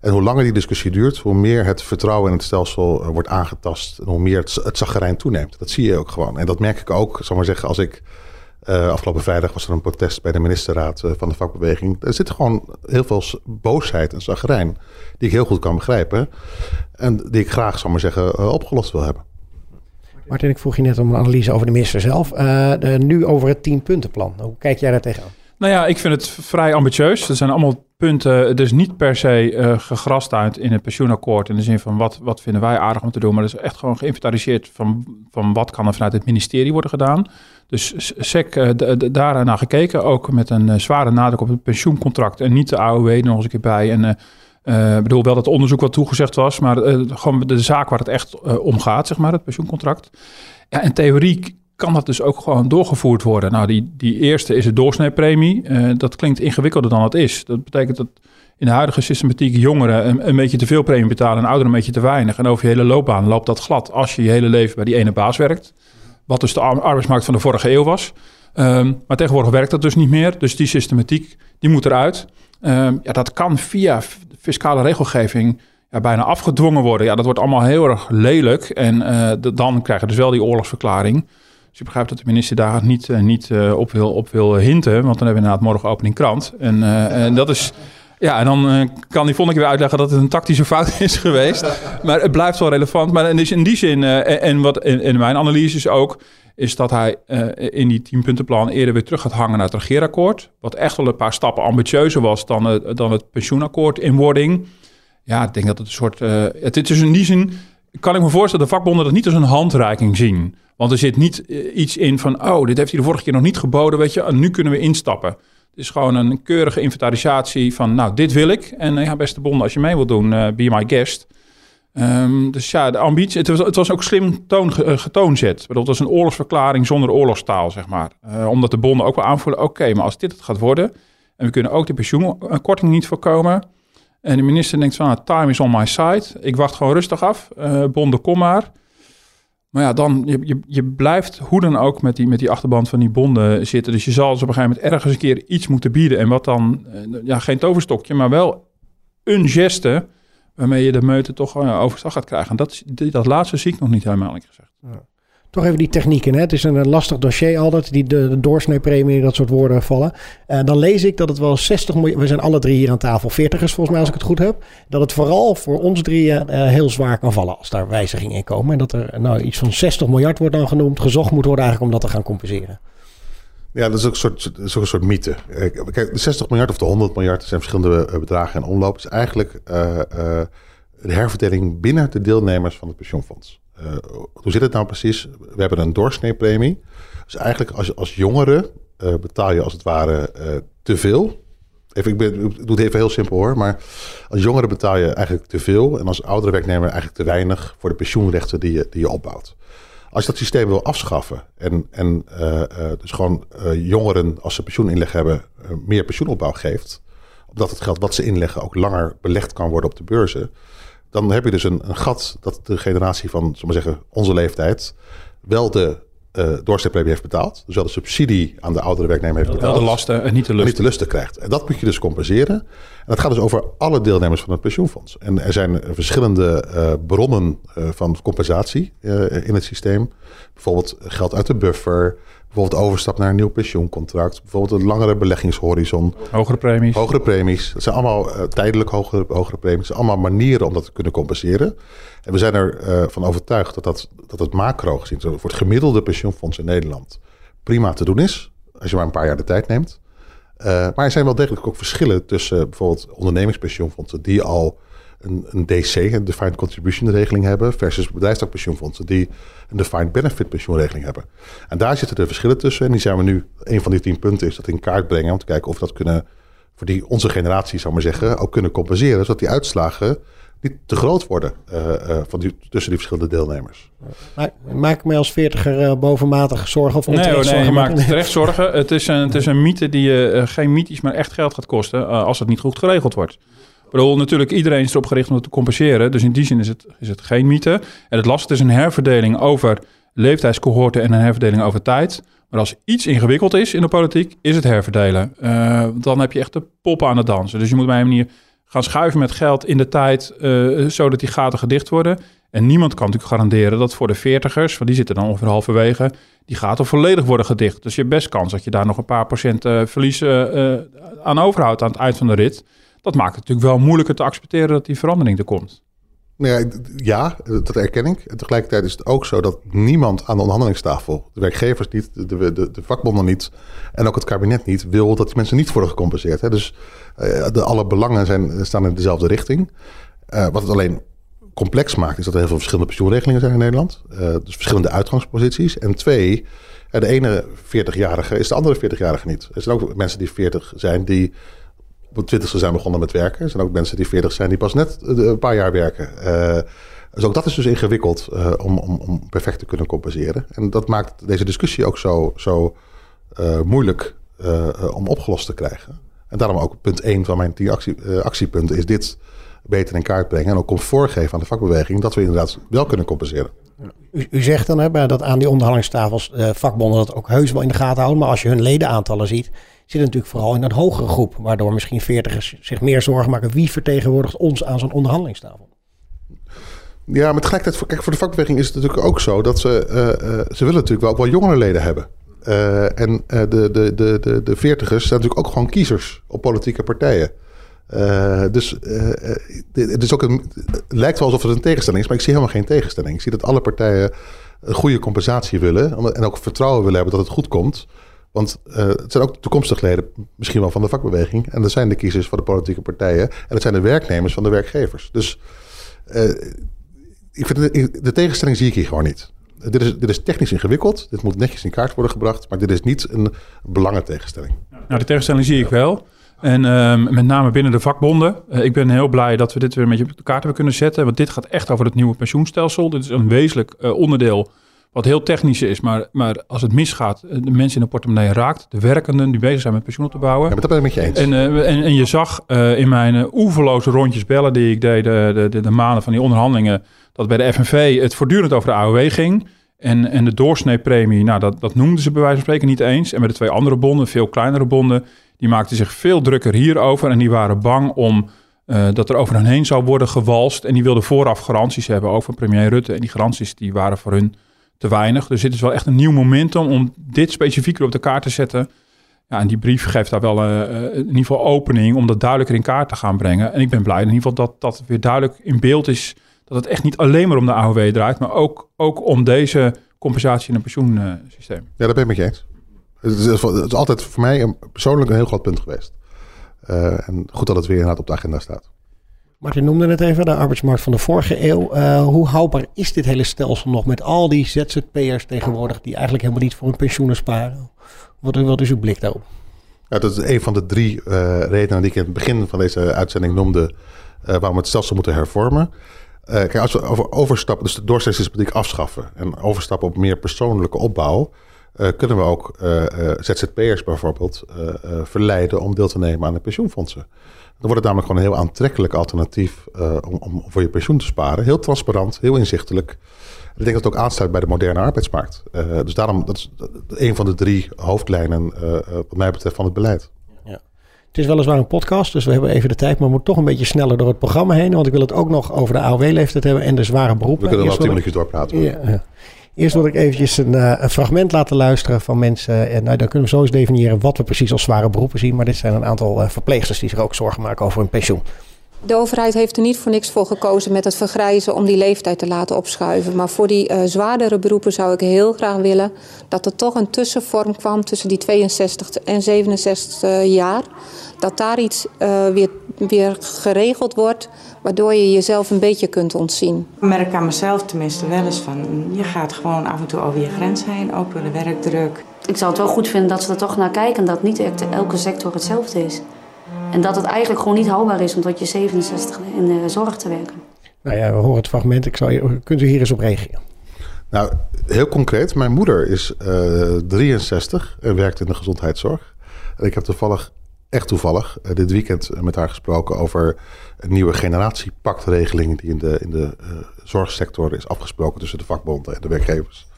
En hoe langer die discussie duurt, hoe meer het vertrouwen in het stelsel wordt aangetast. En hoe meer het, het toeneemt. Dat zie je ook gewoon. En dat merk ik ook, zal maar zeggen, als ik. Uh, afgelopen vrijdag was er een protest bij de ministerraad uh, van de vakbeweging. Er zit gewoon heel veel boosheid en zaggerijn. Die ik heel goed kan begrijpen. En die ik graag, zal maar zeggen, opgelost wil hebben. Martin, ik vroeg je net om een analyse over de minister zelf. De, nu over het tienpuntenplan. Hoe kijk jij daar tegenaan? Nou ja, ik vind het vrij ambitieus. Er zijn allemaal punten, dus niet per se uh, gegrast uit in het pensioenakkoord. In de zin van wat, wat vinden wij aardig om te doen. Maar er is echt gewoon geïnventariseerd van, van wat kan er vanuit het ministerie worden gedaan. Dus SEC uh, daar naar gekeken. Ook met een uh, zware nadruk op het pensioencontract. En niet de AOW er nog eens een keer bij. En ik bedoel wel dat onderzoek wat toegezegd was. Maar gewoon de zaak waar het echt om gaat, zeg maar, het pensioencontract. Ja, en theorie kan dat dus ook gewoon doorgevoerd worden. Nou, die, die eerste is de doorsnijpremie. Uh, dat klinkt ingewikkelder dan het is. Dat betekent dat in de huidige systematiek jongeren een, beetje te veel premie betalen en ouderen een beetje te weinig. En over je hele loopbaan loopt dat glad als je je hele leven bij die ene baas werkt. Wat dus de arbeidsmarkt van de vorige eeuw was. Um, maar tegenwoordig werkt dat dus niet meer. Dus die systematiek, die moet eruit. Um, ja, dat kan via fiscale regelgeving ja, bijna afgedwongen worden. Ja, dat wordt allemaal heel erg lelijk. En uh, dan krijg je dus wel die oorlogsverklaring. Dus ik begrijp dat de minister daar niet, uh, niet uh, op, wil, op wil hinten. Want dan hebben we inderdaad morgen opening krant. En, uh, en dat is. Ja, en dan kan die volgende keer weer uitleggen dat het een tactische fout is geweest. Maar het blijft wel relevant. Maar in die, in die zin, en, wat in, mijn analyse is ook, is dat hij in die tienpuntenplan eerder weer terug gaat hangen naar het regeerakkoord. Wat echt wel een paar stappen ambitieuzer was dan, dan het pensioenakkoord in wording. Ja, ik denk dat het een soort. het is in die zin, kan ik me voorstellen, de vakbonden dat niet als een handreiking zien. Want er zit niet eh, iets in van, oh, dit heeft hij de vorige keer nog niet geboden, weet je, en nu kunnen we instappen. Het is gewoon een keurige inventarisatie van, nou, dit wil ik. En ja, beste bonden, als je mee wilt doen, be my guest. Ehm, dus ja, de ambitie, het was, het was ook slim toon, getoonzet. Het was een oorlogsverklaring zonder oorlogstaal, zeg maar. omdat de bonden ook wel aanvoelen, oké, maar als dit het gaat worden... en we kunnen ook de pensioenkorting niet voorkomen... En de minister denkt van, nou, time is on my side. Ik wacht gewoon rustig af. Uh, bonden, kom maar. Maar ja, dan, je, je, je, blijft hoe dan ook met die, met die achterband van die bonden zitten. Dus je zal dus op een gegeven moment ergens een keer iets moeten bieden. En wat dan, eh, ja, geen toverstokje, maar wel een geste waarmee je de meute toch uh, overstag gaat krijgen. En dat, dat laatste zie ik nog niet helemaal, eerlijk gezegd. Ja. Toch even die technieken. Hè? Het is een lastig dossier altijd, die de, doorsneepremie, dat soort woorden vallen. Uh, dan lees ik dat het wel 60 miljoen, we zijn alle drie hier aan tafel, 40ers volgens mij als ik het goed heb, dat het vooral voor ons drieën uh, heel zwaar kan vallen als daar wijzigingen in komen. En dat er nou iets van 60 miljard wordt dan genoemd, gezocht moet worden eigenlijk om dat te gaan compenseren. Ja, dat is ook een soort, is soort mythe. Kijk, de 60 miljard of de 100 miljard zijn verschillende eh, bedragen en omloop. is eigenlijk de herverdeling binnen de deelnemers van het pensioenfonds. Uh, hoe zit het nou precies? We hebben een doorsneepremie. Dus eigenlijk als, als jongere uh, betaal je als het ware uh, te veel. Even, ik, ben, ik, doe het even heel simpel hoor. Maar als jongere betaal je eigenlijk te veel. En als oudere werknemer eigenlijk te weinig voor de pensioenrechten die je, die je opbouwt. Als je dat systeem wil afschaffen en, en dus gewoon jongeren als ze pensioeninleg hebben meer pensioenopbouw geeft. Omdat het geld wat ze inleggen ook langer belegd kan worden op de beurzen dan heb je dus een, een gat dat de generatie van, zullen zeggen, onze leeftijd wel de uh, heeft betaald. Dus wel de subsidie aan de oudere werknemer heeft betaald. Wel de lasten en niet de lusten. niet de lusten krijgt. En dat moet je dus compenseren. En dat gaat dus over alle deelnemers van het pensioenfonds. En er zijn verschillende uh, bronnen uh, van compensatie in het systeem. Bijvoorbeeld geld uit de buffer, Bijvoorbeeld overstap naar een nieuw pensioencontract. Bijvoorbeeld een langere beleggingshorizon. Hogere premies. Hogere premies. Dat zijn allemaal uh, tijdelijk hogere, hogere premies. Dat zijn allemaal manieren om dat te kunnen compenseren. En we zijn ervan uh, van overtuigd dat, dat, dat het macro gezien... voor het gemiddelde pensioenfonds in Nederland prima te doen is. Als je maar een paar jaar de tijd neemt. Uh, maar er zijn wel degelijk ook verschillen tussen bijvoorbeeld ondernemingspensioenfondsen... die al een, een DC, een Defined Contribution regeling hebben, versus bedrijfstakpensioenfondsen die een Defined Benefit pensioenregeling hebben. En daar zitten de verschillen tussen. En die zijn we nu, een van die tien punten is dat in kaart brengen om te kijken of we dat kunnen, voor die onze generatie, zou maar zeggen, ook kunnen compenseren, zodat die uitslagen niet te groot worden uh, uh, van die, tussen die verschillende deelnemers. Maar, maak ik mij als veertiger uh, bovenmatig zorgen? Of nee, nee, zorgen je maakt terecht zorgen. Het is een, het is een mythe die je geen mythisch, maar echt geld gaat kosten als het niet goed geregeld wordt. Bedoel, natuurlijk, iedereen is erop gericht om het te compenseren. Dus in die zin is het, is het geen mythe. En het lastige is een herverdeling over leeftijdscohorten en een herverdeling over tijd. Maar als iets ingewikkeld is in de politiek, is het herverdelen. Uh, dan heb je echt de pop aan het dansen. Dus je moet op een manier gaan schuiven met geld in de tijd, uh, zodat die gaten gedicht worden. En niemand kan natuurlijk garanderen dat voor de veertigers, want die zitten dan ongeveer halverwege, die gaten volledig worden gedicht. Dus je hebt best kans dat je daar nog een paar procent uh, verlies aan overhoudt aan het eind van de rit. Dat maakt het natuurlijk wel moeilijker te accepteren dat die verandering er komt. Nou ja, dat erken ik. En tegelijkertijd is het ook zo dat niemand aan de onderhandelingstafel, de werkgevers niet, de, de, de vakbonden niet en ook het kabinet niet, wil dat die mensen niet worden gecompenseerd. Hè. Dus uh, de, alle belangen zijn, staan in dezelfde richting. Uh, wat het alleen complex maakt, is dat er heel veel verschillende pensioenregelingen zijn in Nederland. Uh, dus verschillende uitgangsposities. En twee, de ene 40-jarige is de andere 40-jarige niet. Er zijn ook mensen die 40 zijn die op de zijn begonnen met werken. Er zijn ook mensen die 40 zijn die pas net eh, een paar jaar werken. Uh, dus ook dat is dus ingewikkeld uh, om, om, om perfect te kunnen compenseren. En dat maakt deze discussie ook zo, zo moeilijk om opgelost te krijgen. En daarom ook punt 1 van mijn 10 actie, actiepunten is dit beter in kaart brengen. En ook om voorgeven aan de vakbeweging dat we inderdaad wel kunnen compenseren. U, u zegt dan hè, dat aan die onderhandelingstafels vakbonden dat ook heus wel in de gaten houden. Maar als je hun ledenaantallen ziet, zit natuurlijk vooral in een hogere groep. Waardoor misschien veertigers zich meer zorgen maken. Wie vertegenwoordigt ons aan zo'n onderhandelingstafel? Ja, maar tegelijkertijd, voor, kijk, voor de vakbeweging is het natuurlijk ook zo dat ze, uh, uh, ze willen natuurlijk wel ook wel jongere leden hebben. Uh, en de, de, de, de, de veertigers zijn natuurlijk ook gewoon kiezers op politieke partijen. dus het, is ook een, het lijkt wel alsof het een tegenstelling is, maar ik zie helemaal geen tegenstelling. Ik zie dat alle partijen een goede compensatie willen en ook vertrouwen willen hebben dat het goed komt. Want uh, het zijn ook toekomstige leden, misschien wel van de vakbeweging. En dat zijn de kiezers van de politieke partijen. En dat zijn de werknemers van de werkgevers. Dus uh, ik vind de, tegenstelling zie ik hier gewoon niet. Dit is, dit is technisch ingewikkeld. Dit moet netjes in kaart worden gebracht. Maar dit is niet een belangentegenstelling. Nou, de tegenstelling zie ik wel. En ehm, met name binnen de vakbonden. Uh, ik ben heel blij dat we dit weer een beetje op de kaart hebben kunnen zetten. Want dit gaat echt over het nieuwe pensioenstelsel. Dit is een wezenlijk onderdeel wat heel technisch is. Maar, maar als het misgaat, de mensen in de portemonnee raakt. De werkenden die bezig zijn met pensioen op te bouwen. Ja, maar dat ben ik met je eens. En, uh, en, en, je zag in mijn oeverloze rondjes bellen die ik deed de, de, de, maanden van die onderhandelingen. Dat bij de FNV het voortdurend over de AOW ging. En, en de doorsneepremie, nou, dat, dat noemden ze bij wijze van spreken niet eens. En bij de twee andere bonden, veel kleinere bonden, die maakten zich veel drukker hierover. En die waren bang om uh, dat er over hen heen zou worden gewalst. En die wilden vooraf garanties hebben, ook van premier Rutte. En die garanties die waren voor hun te weinig. Dus dit is wel echt een nieuw momentum om dit specifieker op de kaart te zetten. Ja, en die brief geeft daar wel uh, in ieder geval opening om dat duidelijker in kaart te gaan brengen. En ik ben blij in ieder geval dat dat weer duidelijk in beeld is dat het echt niet alleen maar om de AOW draait, maar ook, ook om deze compensatie in een pensioensysteem. Ja, daar ben ik met je eens. Het is, altijd voor mij een, persoonlijk een heel groot punt geweest. Uh, en goed dat het weer inderdaad op de agenda staat. Martin noemde het even, de arbeidsmarkt van de vorige eeuw. Uh, hoe houdbaar is dit hele stelsel nog met al die ZZP'ers tegenwoordig die eigenlijk helemaal niet voor hun pensioenen sparen? Wat, wat is uw blik daarop? Ja, dat is een van de drie uh, redenen die ik in het begin van deze uitzending noemde waarom we het stelsel moeten hervormen. Uh, kijk, als we over overstappen, dus de doorzettingspolitiek afschaffen en overstappen op meer persoonlijke opbouw, uh, kunnen we ook uh, ZZP'ers bijvoorbeeld verleiden om deel te nemen aan de pensioenfondsen. Dan wordt het namelijk gewoon een heel aantrekkelijk alternatief om, om, voor je pensioen te sparen. Heel transparant, heel inzichtelijk. Ik denk dat het ook aansluit bij de moderne arbeidsmarkt. dus daarom, dat is een van de drie hoofdlijnen wat mij betreft van het beleid. Het is weliswaar een podcast, dus we hebben even de tijd, maar we moeten toch een beetje sneller door het programma heen. Want ik wil het ook nog over de AOW-leeftijd hebben en de zware beroepen. We kunnen wel tien minuutjes doorpraten. Ja, ja. Eerst wil ik eventjes een, uh, een, fragment laten luisteren van mensen. En nou, dan kunnen we zo eens definiëren wat we precies als zware beroepen zien. Maar dit zijn een aantal uh, verpleegsters die zich ook zorgen maken over hun pensioen. De overheid heeft er niet voor niks voor gekozen met het vergrijzen om die leeftijd te laten opschuiven. Maar voor die zwaardere beroepen zou ik heel graag willen dat er toch een tussenvorm kwam tussen die 62 en 67 jaar. Dat daar iets weer, weer geregeld wordt, waardoor je jezelf een beetje kunt ontzien. Ik merk aan mezelf tenminste wel eens van, je gaat gewoon af en toe over je grens heen, ook door de werkdruk. Ik zou het wel goed vinden dat ze er toch naar kijken dat niet elke sector hetzelfde is. En dat het eigenlijk gewoon niet houdbaar is om tot je 67 in de zorg te werken. Nou ja, we horen het fragment. Ik zou, kunt u hier eens op reageren? Nou, heel concreet. Mijn moeder is uh, 63 en werkt in de gezondheidszorg. En ik heb toevallig, echt toevallig, uh, dit weekend met haar gesproken over een nieuwe generatiepactregeling die in de, in de uh, zorgsector is afgesproken tussen de vakbonden en de werkgevers.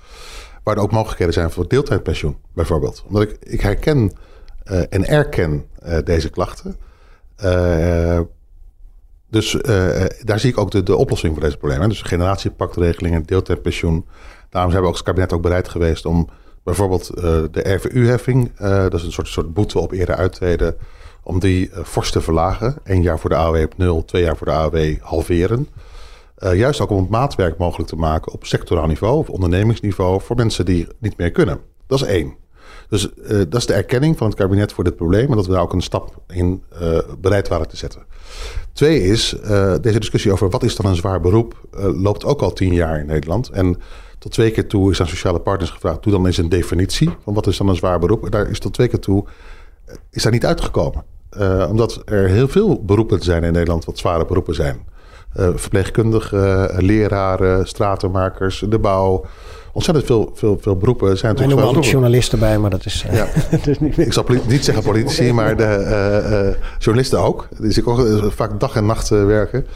Waar er ook mogelijkheden zijn voor deeltijdpensioen, bijvoorbeeld. Omdat ik, ik herken en erken deze klachten. Dus daar zie ik ook de, de oplossing voor deze problemen. Dus generatiepactregelingen, deeltijdpensioen. Daarom zijn we als kabinet ook bereid geweest om bijvoorbeeld de RVU-heffing, dat is een soort, soort boete op eerder uittreden, om die fors te verlagen. Eén jaar voor de AOW op nul, twee jaar voor de AOW halveren. juist ook om het maatwerk mogelijk te maken op sectoraal niveau of ondernemingsniveau voor mensen die niet meer kunnen. Dat is één. Dus dat is de erkenning van het kabinet voor dit probleem. En dat we daar ook een stap in bereid waren te zetten. Twee is, deze discussie over wat is dan een zwaar beroep, loopt ook al tien jaar in Nederland. En tot twee keer toe is aan sociale partners gevraagd, doe dan eens een definitie van wat is dan een zwaar beroep. En daar is tot twee keer toe, is daar niet uitgekomen. omdat er heel veel beroepen zijn in Nederland wat zware beroepen zijn. verpleegkundigen, leraren, stratenmakers, de bouw ontzettend veel, veel, veel beroepen zijn Wij noemen altijd journalisten bij, maar dat is... Uh, ja. is niet ik zal niet zeggen politici, maar de uh, uh, journalisten ook. Dus ik ook vaak dag en nacht werken.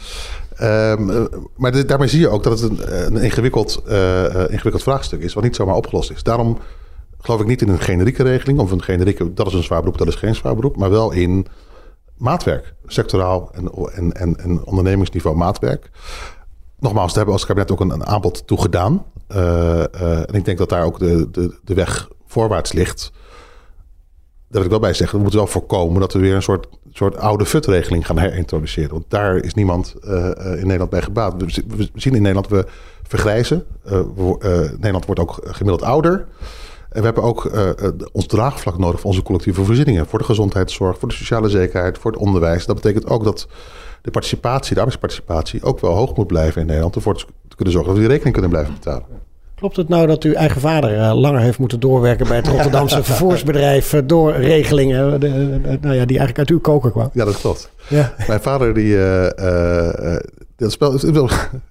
Um, maar de, daarmee zie je ook dat het een, een ingewikkeld, ingewikkeld vraagstuk is, wat niet zomaar opgelost is. Daarom geloof ik niet in een generieke regeling, of een generieke, dat is een zwaar beroep, dat is geen zwaar beroep, maar wel in maatwerk, sectoraal en, en, en, ondernemingsniveau maatwerk nogmaals, daar hebben we als kabinet ook een, aanbod toe gedaan. En ik denk dat daar ook de, de, de weg voorwaarts ligt. Dat ik wel bij zeg, we moeten wel voorkomen dat we weer een soort, soort oude futregeling gaan herintroduceren. Want daar is niemand uh, in Nederland bij gebaat. We, zien in Nederland, we vergrijzen. We, Nederland wordt ook gemiddeld ouder. En we hebben ook ons draagvlak nodig voor onze collectieve voorzieningen. Voor de gezondheidszorg, voor de sociale zekerheid, voor het onderwijs. Dat betekent ook dat de participatie, de arbeidsparticipatie, ook wel hoog moet blijven in Nederland. Ervoor te kunnen zorgen dat we die rekening kunnen blijven betalen. Klopt het nou dat uw eigen vader uh, langer heeft moeten doorwerken bij het Rotterdamse vervoersbedrijf uh, door regelingen de, nou ja, die eigenlijk uit uw koker kwam? Ja, dat klopt. Ja. Mijn vader die, dat spel is wel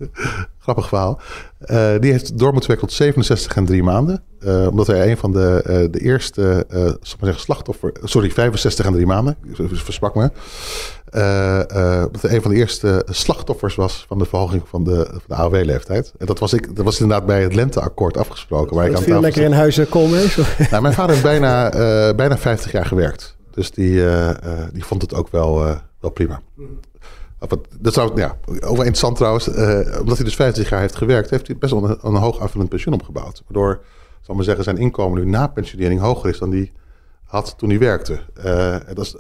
grappig verhaal. Die heeft door moeten werken tot 67 en 3 maanden. Omdat hij een van de, de eerste uh, zeggen, slachtoffer. Sorry, 65 en 3 maanden. Versprak me. omdat hij een van de eerste slachtoffers was van de verhoging van de, van de AOW-leeftijd. En dat was, ik, dat was inderdaad bij het lenteakkoord afgesproken. Waar dat ik viel aan lekker in huizen Koolmees? nou, mijn vader heeft bijna, bijna 50 jaar gewerkt. Dus die, die vond het ook wel, wel prima. Dat zou, ja, over interessant trouwens. Uh, omdat hij dus 50 jaar heeft gewerkt, heeft hij best wel een, hoog aanvullend pensioen opgebouwd. Waardoor, zal maar zeggen, zijn inkomen nu na pensionering hoger is dan die had toen hij werkte. Uh, dat is,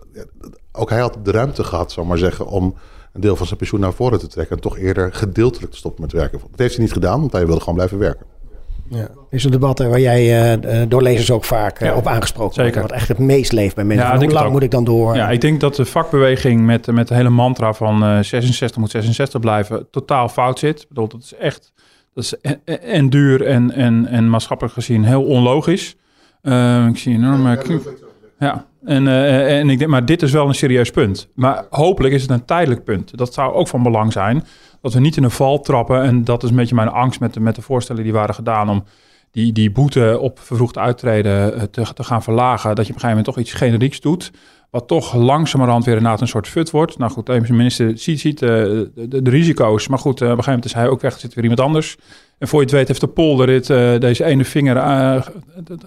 ook hij had de ruimte gehad, zal maar zeggen, om een deel van zijn pensioen naar voren te trekken. En toch eerder gedeeltelijk te stoppen met werken. Dat heeft hij niet gedaan, want hij wilde gewoon blijven werken. Ja. Is een debat waar jij uh, door lezers ook vaak uh, op aangesproken Zeker. wordt. Wat echt het meest leeft bij mensen. Ja, hoe lang moet ik dan door? Ja, ik denk dat de vakbeweging met, met de hele mantra van uh, 66 moet 66 blijven totaal fout zit. Ik bedoel, dat is echt dat is en, en duur en, en, en maatschappelijk gezien heel onlogisch. ik zie enorm... Ja, en, en ik denk, maar dit is wel een serieus punt. Maar hopelijk is het een tijdelijk punt. Dat zou ook van belang zijn dat we niet in een val trappen. En dat is een beetje mijn angst met de, met de voorstellen die waren gedaan om die, die boete op vervroegd uittreden eh, te, te gaan verlagen. Dat je op een gegeven moment toch iets generieks doet. Wat toch langzamerhand weer inderdaad een soort fut wordt. Nou goed, de minister ziet, ziet uh, de, de, risico's. Maar goed, op een gegeven moment is hij ook weg. Er zit weer iemand anders. En voor je het weet heeft de polder dit, deze ene vinger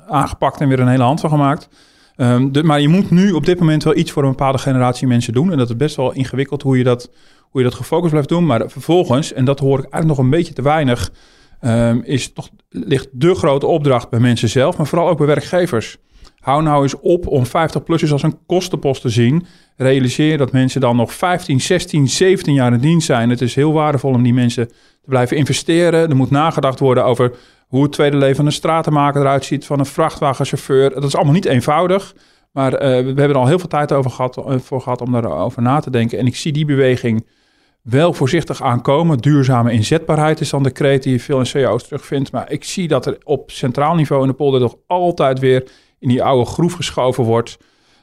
aangepakt en weer een hele hand van gemaakt. De, maar je moet nu op dit moment wel iets voor een bepaalde generatie mensen doen. En dat is best wel ingewikkeld hoe je dat, hoe je dat gefocust blijft doen. Maar vervolgens, en dat hoor ik eigenlijk nog een beetje te weinig, um, is toch, ligt de grote opdracht bij mensen zelf, maar vooral ook bij werkgevers. Hou nou eens op om 50-plussers als een kostenpost te zien. Realiseer dat mensen dan nog 15, 16, 17 jaar in dienst zijn. Het is heel waardevol om die mensen te blijven investeren. Er moet nagedacht worden over hoe het tweede leven van een stratenmaker eruit ziet, van een vrachtwagenchauffeur. Dat is allemaal niet eenvoudig. Maar uh, we hebben er al heel veel tijd over gehad, uh, voor gehad om daarover na te denken. En ik zie die beweging wel voorzichtig aankomen. Duurzame inzetbaarheid is dan de kreet die je veel in CO's terugvindt. Maar ik zie dat er op centraal niveau in de polder nog altijd weer in die oude groef geschoven wordt.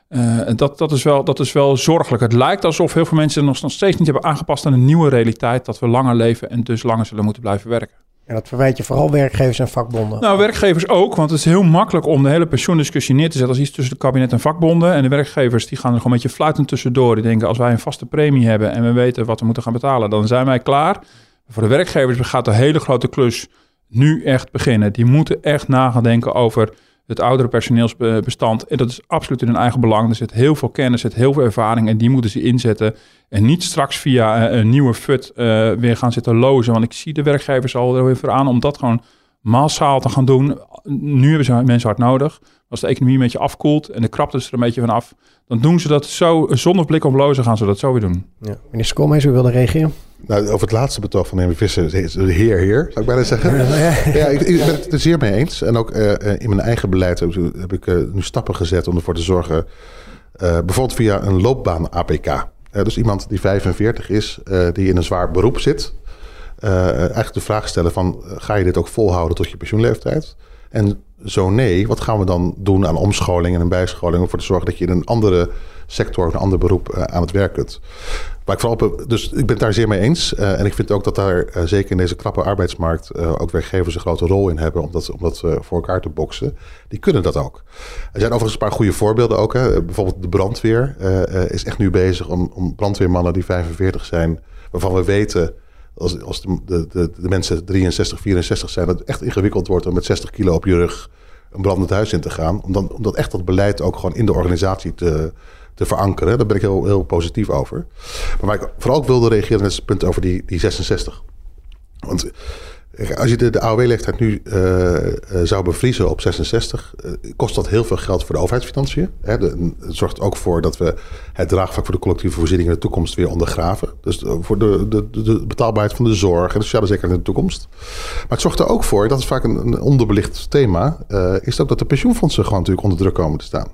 Uh, dat, dat, is wel, dat is wel zorgelijk. Het lijkt alsof heel veel mensen nog steeds niet hebben aangepast aan een nieuwe realiteit. Dat we langer leven en dus langer zullen moeten blijven werken. En dat verwijt je vooral werkgevers en vakbonden. Nou, werkgevers ook, want het is heel makkelijk om de hele pensioendiscussie neer te zetten als iets tussen het kabinet en vakbonden. En de werkgevers die gaan er gewoon een beetje fluitend tussendoor. Die denken, als wij een vaste premie hebben en we weten wat we moeten gaan betalen, dan zijn wij klaar. Voor de werkgevers gaat de hele grote klus nu echt beginnen. Die moeten echt na gaan denken over het oudere personeelsbestand. En dat is absoluut in hun eigen belang. Er zit heel veel kennis, er zit heel veel ervaring en die moeten ze inzetten. En niet straks via eh, een nieuwe FUT uh, weer gaan zitten lozen. Want ik zie de werkgevers al er weer aan om dat gewoon massaal te gaan doen. Nu hebben ze mensen hard nodig. Als de economie een beetje afkoelt en de krapte is er een beetje vanaf, dan doen ze dat zo zonder blik op lozen gaan ze dat zo weer doen. Ja. Minister Koolmees, u wilde reageren? Nou, over het laatste betoog van de heer Visser, de heer, heer, zou ik bijna zeggen. Ja, ik, ik, ben het er zeer mee eens. En ook uh, in mijn eigen beleid heb, heb ik uh, nu stappen gezet om ervoor te zorgen, uh, bijvoorbeeld via een loopbaan-APK. dus iemand die 45 is, die in een zwaar beroep zit. eigenlijk de vraag stellen van, ga je dit ook volhouden tot je pensioenleeftijd? En zo nee, wat gaan we dan doen aan omscholing en bijscholing... om ervoor te zorgen dat je in een andere sector of een ander beroep uh, aan het werk kunt. Maar ik, vooral, dus ik ben het daar zeer mee eens. Uh, en ik vind ook dat daar uh, zeker in deze krappe arbeidsmarkt... ook werkgevers een grote rol in hebben om dat voor elkaar te boksen. Die kunnen dat ook. Er zijn overigens een paar goede voorbeelden ook. Hè. Bijvoorbeeld de brandweer is echt nu bezig om, om brandweermannen die 45 zijn... waarvan we weten als, als de, de, de, mensen 63, 64 zijn, dat het echt ingewikkeld wordt om met 60 kilo op je rug een brandend huis in te gaan. Om, dan, om dat echt dat beleid ook gewoon in de organisatie te, te verankeren. Daar ben ik heel, heel positief over. Maar waar ik vooral ook wilde reageren, is het punt over die, die 66. Want als je de, de AOW-leeftijd nu uh, zou bevriezen op 66, uh, eh, kost dat heel veel geld voor de overheidsfinanciën. Het zorgt ook voor dat we het draagvlak voor de collectieve voorzieningen in de toekomst weer ondergraven. Dus voor de, de, de, betaalbaarheid van de zorg en de sociale zekerheid in de toekomst. Maar het zorgt er ook voor, dat is vaak een, een onderbelicht thema, is ook dat de pensioenfondsen gewoon natuurlijk onder druk komen te staan.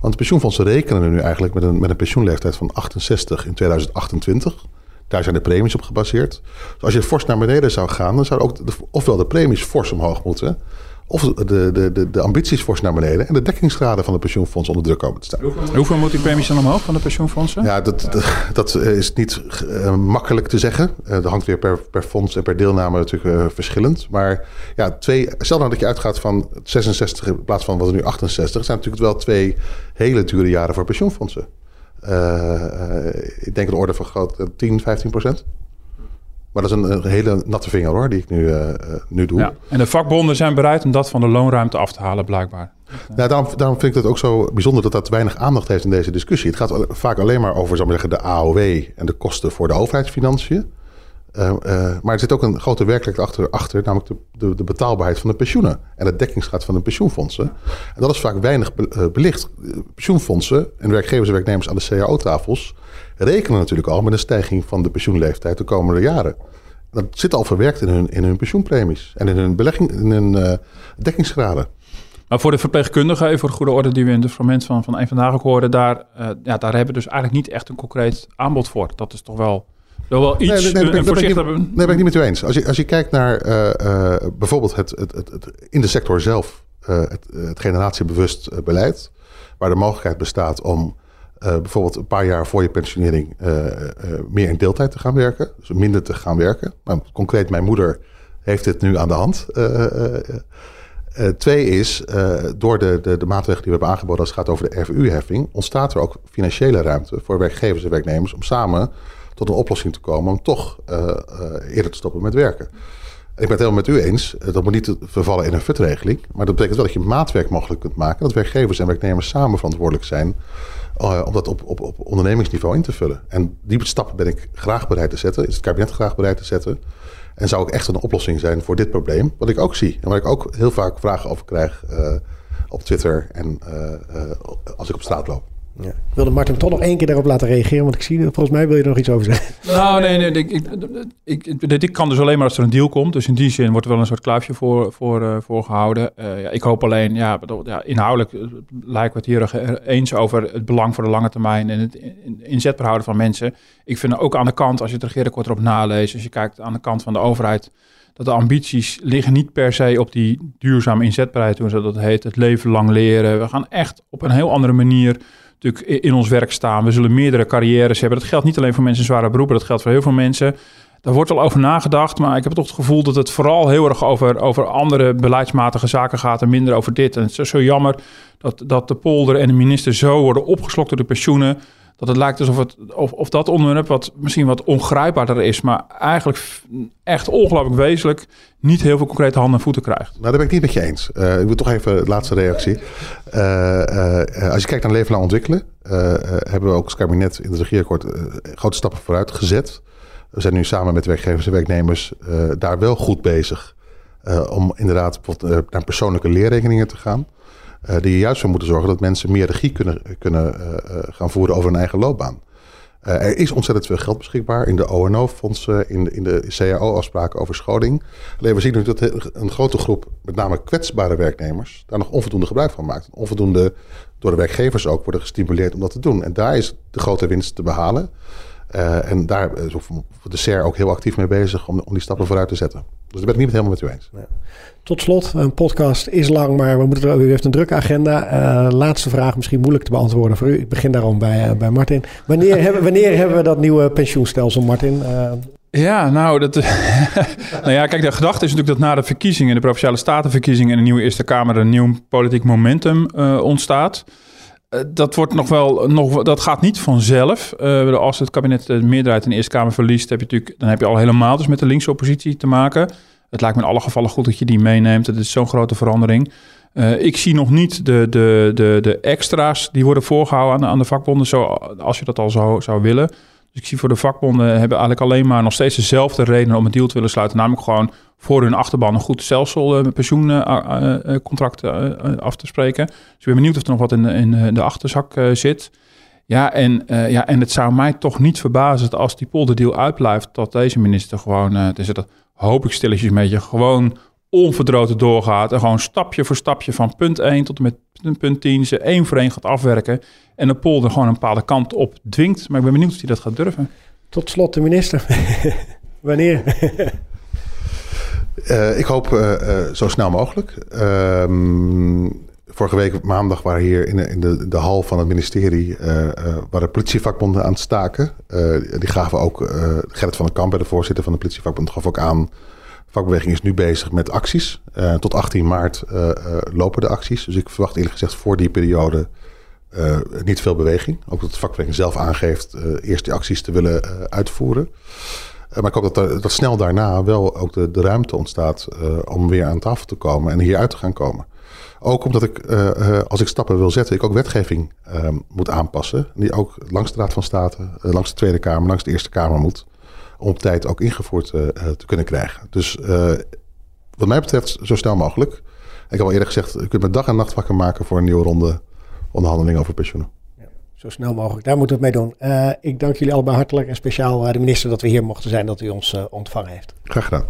Want de pensioenfondsen rekenen nu eigenlijk met een, met een pensioenleeftijd van 68 in 2028. Daar zijn de premies op gebaseerd. Dus als je fors naar beneden zou gaan, dan zou ook de, ofwel de premies fors omhoog moeten. Of de, de, de, de ambities fors naar beneden. En de dekkingsgraden van de pensioenfondsen onder druk komen te staan. Hoeveel moet die premies dan omhoog van de pensioenfondsen? Ja, dat, dat, dat is niet uh, makkelijk te zeggen. Uh, dat hangt weer per, per fonds en per deelname natuurlijk uh, verschillend. Maar ja, twee, stel nou dat je uitgaat van 66 in plaats van wat er nu 68... zijn natuurlijk wel twee hele dure jaren voor pensioenfondsen. Ik denk een orde van groot 10, 15 procent. Maar dat is een, een, hele natte vinger hoor, die ik nu, uh, nu doe. Ja, en de vakbonden zijn bereid om dat van de loonruimte af te halen, blijkbaar. Nou, daarom, daarom vind ik het ook zo bijzonder dat dat weinig aandacht heeft in deze discussie. Het gaat vaak alleen maar over zal zeggen, de AOW en de kosten voor de overheidsfinanciën. Uh, uh, maar er zit ook een grote werkelijkheid achter, achter namelijk de, de, de, betaalbaarheid van de pensioenen en de dekkingsgraad van de pensioenfondsen. En dat is vaak weinig belicht. Pensioenfondsen en werkgevers en werknemers aan de CAO-tafels rekenen natuurlijk al met een stijging van de pensioenleeftijd de komende jaren. Dat zit al verwerkt in hun, in hun pensioenpremies en in hun, belegging, in hun dekkingsgraden. Maar voor de verpleegkundigen, even voor de goede orde die we in de fragment van, van een vandaag ook hoorden, daar, ja, daar hebben we dus eigenlijk niet echt een concreet aanbod voor. Dat is toch wel, wel iets nee, nee, nee, ben, ik, nee, ben ik niet met u eens. Als je, als je kijkt naar uh, bijvoorbeeld het, het, het, het, in de sector zelf, het, het generatiebewust beleid, waar de mogelijkheid bestaat om bijvoorbeeld een paar jaar voor je pensionering meer in deeltijd te gaan werken. Dus minder te gaan werken. Nou, concreet, mijn moeder heeft dit nu aan de hand. twee is, door de, de, de maatregelen die we hebben aangeboden als het gaat over de RVU-heffing, ontstaat er ook financiële ruimte voor werkgevers en werknemers om samen tot een oplossing te komen om toch eerder te stoppen met werken. Ik ben het helemaal met u eens. Dat moet niet vervallen in een futregeling. Maar dat betekent wel dat je maatwerk mogelijk kunt maken. Dat werkgevers en werknemers samen verantwoordelijk zijn om dat op, op, op ondernemingsniveau in te vullen. En die stappen ben ik graag bereid te zetten. Is het kabinet graag bereid te zetten. En zou ook echt een oplossing zijn voor dit probleem. Wat ik ook zie. En waar ik ook heel vaak vragen over krijg op Twitter en als ik op straat loop. Ja. Ik wilde Martin toch nog één keer daarop laten reageren, want ik zie, volgens mij wil je er nog iets over zeggen. Nou, nee, nee, ik, ik, ik, dit kan dus alleen maar als er een deal komt. Dus in die zin wordt er wel een soort kluifje voor, voor, uh, voor gehouden. Uh, ja, ik hoop alleen, ja, ja, inhoudelijk lijken we het hier eens over het belang voor de lange termijn en het inzetbaar houden van mensen. Ik vind ook aan de kant, als je het regeerakkoord erop naleest, als je kijkt aan de kant van de overheid, dat de ambities liggen niet per se op die duurzame inzetbaarheid, hoe dat heet, het leven lang leren. We gaan echt op een heel andere manier natuurlijk in ons werk staan. We zullen meerdere carrières hebben. Dat geldt niet alleen voor mensen in zware beroepen, dat geldt voor heel veel mensen. Daar wordt al over nagedacht, maar ik heb toch het gevoel dat het vooral heel erg over, over andere beleidsmatige zaken gaat en minder over dit. En het is zo jammer dat, dat de polder en de minister zo worden opgeslokt door de pensioenen. Dat het lijkt alsof het, of, of dat onderwerp wat misschien wat ongrijpbaarder is, maar eigenlijk echt ongelooflijk wezenlijk niet heel veel concrete handen en voeten krijgt. Nou, daar ben ik niet met je eens. Uh, ik wil toch even de laatste reactie. Uh, uh, als je kijkt naar leven lang ontwikkelen, hebben we ook als kabinet in het regeerakkoord grote stappen vooruit gezet. We zijn nu samen met werkgevers en werknemers daar wel goed bezig om inderdaad naar persoonlijke leerrekeningen te gaan. Uh, die juist voor moeten zorgen dat mensen meer regie kunnen, kunnen uh, gaan voeren over hun eigen loopbaan. er is ontzettend veel geld beschikbaar in de ONO-fondsen, in de, in de CAO-afspraken over scholing. Alleen we zien nu dat een grote groep, met name kwetsbare werknemers, daar nog onvoldoende gebruik van maakt. Onvoldoende door de werkgevers ook worden gestimuleerd om dat te doen. En daar is de grote winst te behalen. Uh, en daar is de SER ook heel actief mee bezig om, om die stappen vooruit te zetten. Dus daar ben ik niet helemaal met u eens. Ja. Tot slot, een podcast is lang, maar we moeten, u heeft een drukke agenda. Uh, laatste vraag, misschien moeilijk te beantwoorden voor u. Ik begin daarom bij, uh, bij Martin. Wanneer, hebben, wanneer hebben we dat nieuwe pensioenstelsel, Martin? Uh, ja, nou, dat, nou ja, kijk, de gedachte is natuurlijk dat na de verkiezingen, de provinciale statenverkiezingen en de nieuwe Eerste Kamer, een nieuw politiek momentum ontstaat. Dat wordt nog wel, nog, dat gaat niet vanzelf. als het kabinet de meerderheid in de Eerste Kamer verliest, heb je natuurlijk, dan heb je al helemaal dus met de linkse oppositie te maken. Het lijkt me in alle gevallen goed dat je die meeneemt. Het is zo'n grote verandering. Uh, ik zie nog niet de, de, de, de extra's die worden voorgehouden aan aan de vakbonden, zo, als je dat al zou, zou willen. Dus ik zie voor de vakbonden hebben eigenlijk alleen maar nog steeds dezelfde redenen om een deal te willen sluiten. Namelijk gewoon voor hun achterban een goed stelsel uh, pensioencontract uh, af te spreken. Dus ik ben benieuwd of er nog wat in de, in de achterzak zit. Ja en, ja, en het zou mij toch niet verbazen als die polderdeal uitblijft, dat deze minister gewoon, uh, dat hoop ik stilletjes met je, gewoon onverdroten doorgaat. En gewoon stapje voor stapje van punt 1 tot en met punt 10 ze één voor één gaat afwerken. En de polder gewoon een bepaalde kant op dwingt. Maar ik ben benieuwd of hij dat gaat durven. Tot slot de minister. Wanneer? Uh, ik hoop uh, uh, zo snel mogelijk. Ehm, vorige week maandag waren hier in de, in de, de hal van het ministerie... waren politievakbonden aan het staken. die gaven ook... Gerrit van den Kamp, de voorzitter van de politievakbond, gaf ook aan... Vakbeweging is nu bezig met acties. tot 18 maart lopen de acties. Dus ik verwacht eerlijk gezegd voor die periode... niet veel beweging. Ook dat de vakbeweging zelf aangeeft eerst die acties te willen uitvoeren. Eh, maar ik hoop dat, dat snel daarna wel ook de, ruimte ontstaat om weer aan tafel te komen en hieruit te gaan komen. Ook omdat ik, als ik stappen wil zetten, ik ook wetgeving ehm, moet aanpassen. Die ook langs de Raad van State, langs de Tweede Kamer, langs de Eerste Kamer moet. Om tijd ook ingevoerd te kunnen krijgen. Dus wat mij betreft zo snel mogelijk. Ik heb al eerder gezegd, je kunt me dag en nacht wakker maken voor een nieuwe ronde onderhandelingen over pensioenen. Zo snel mogelijk. Daar moeten we het mee doen. Uh, ik dank jullie allemaal hartelijk en speciaal de minister dat we hier mochten zijn, dat u ons uh, ontvangen heeft. Graag gedaan.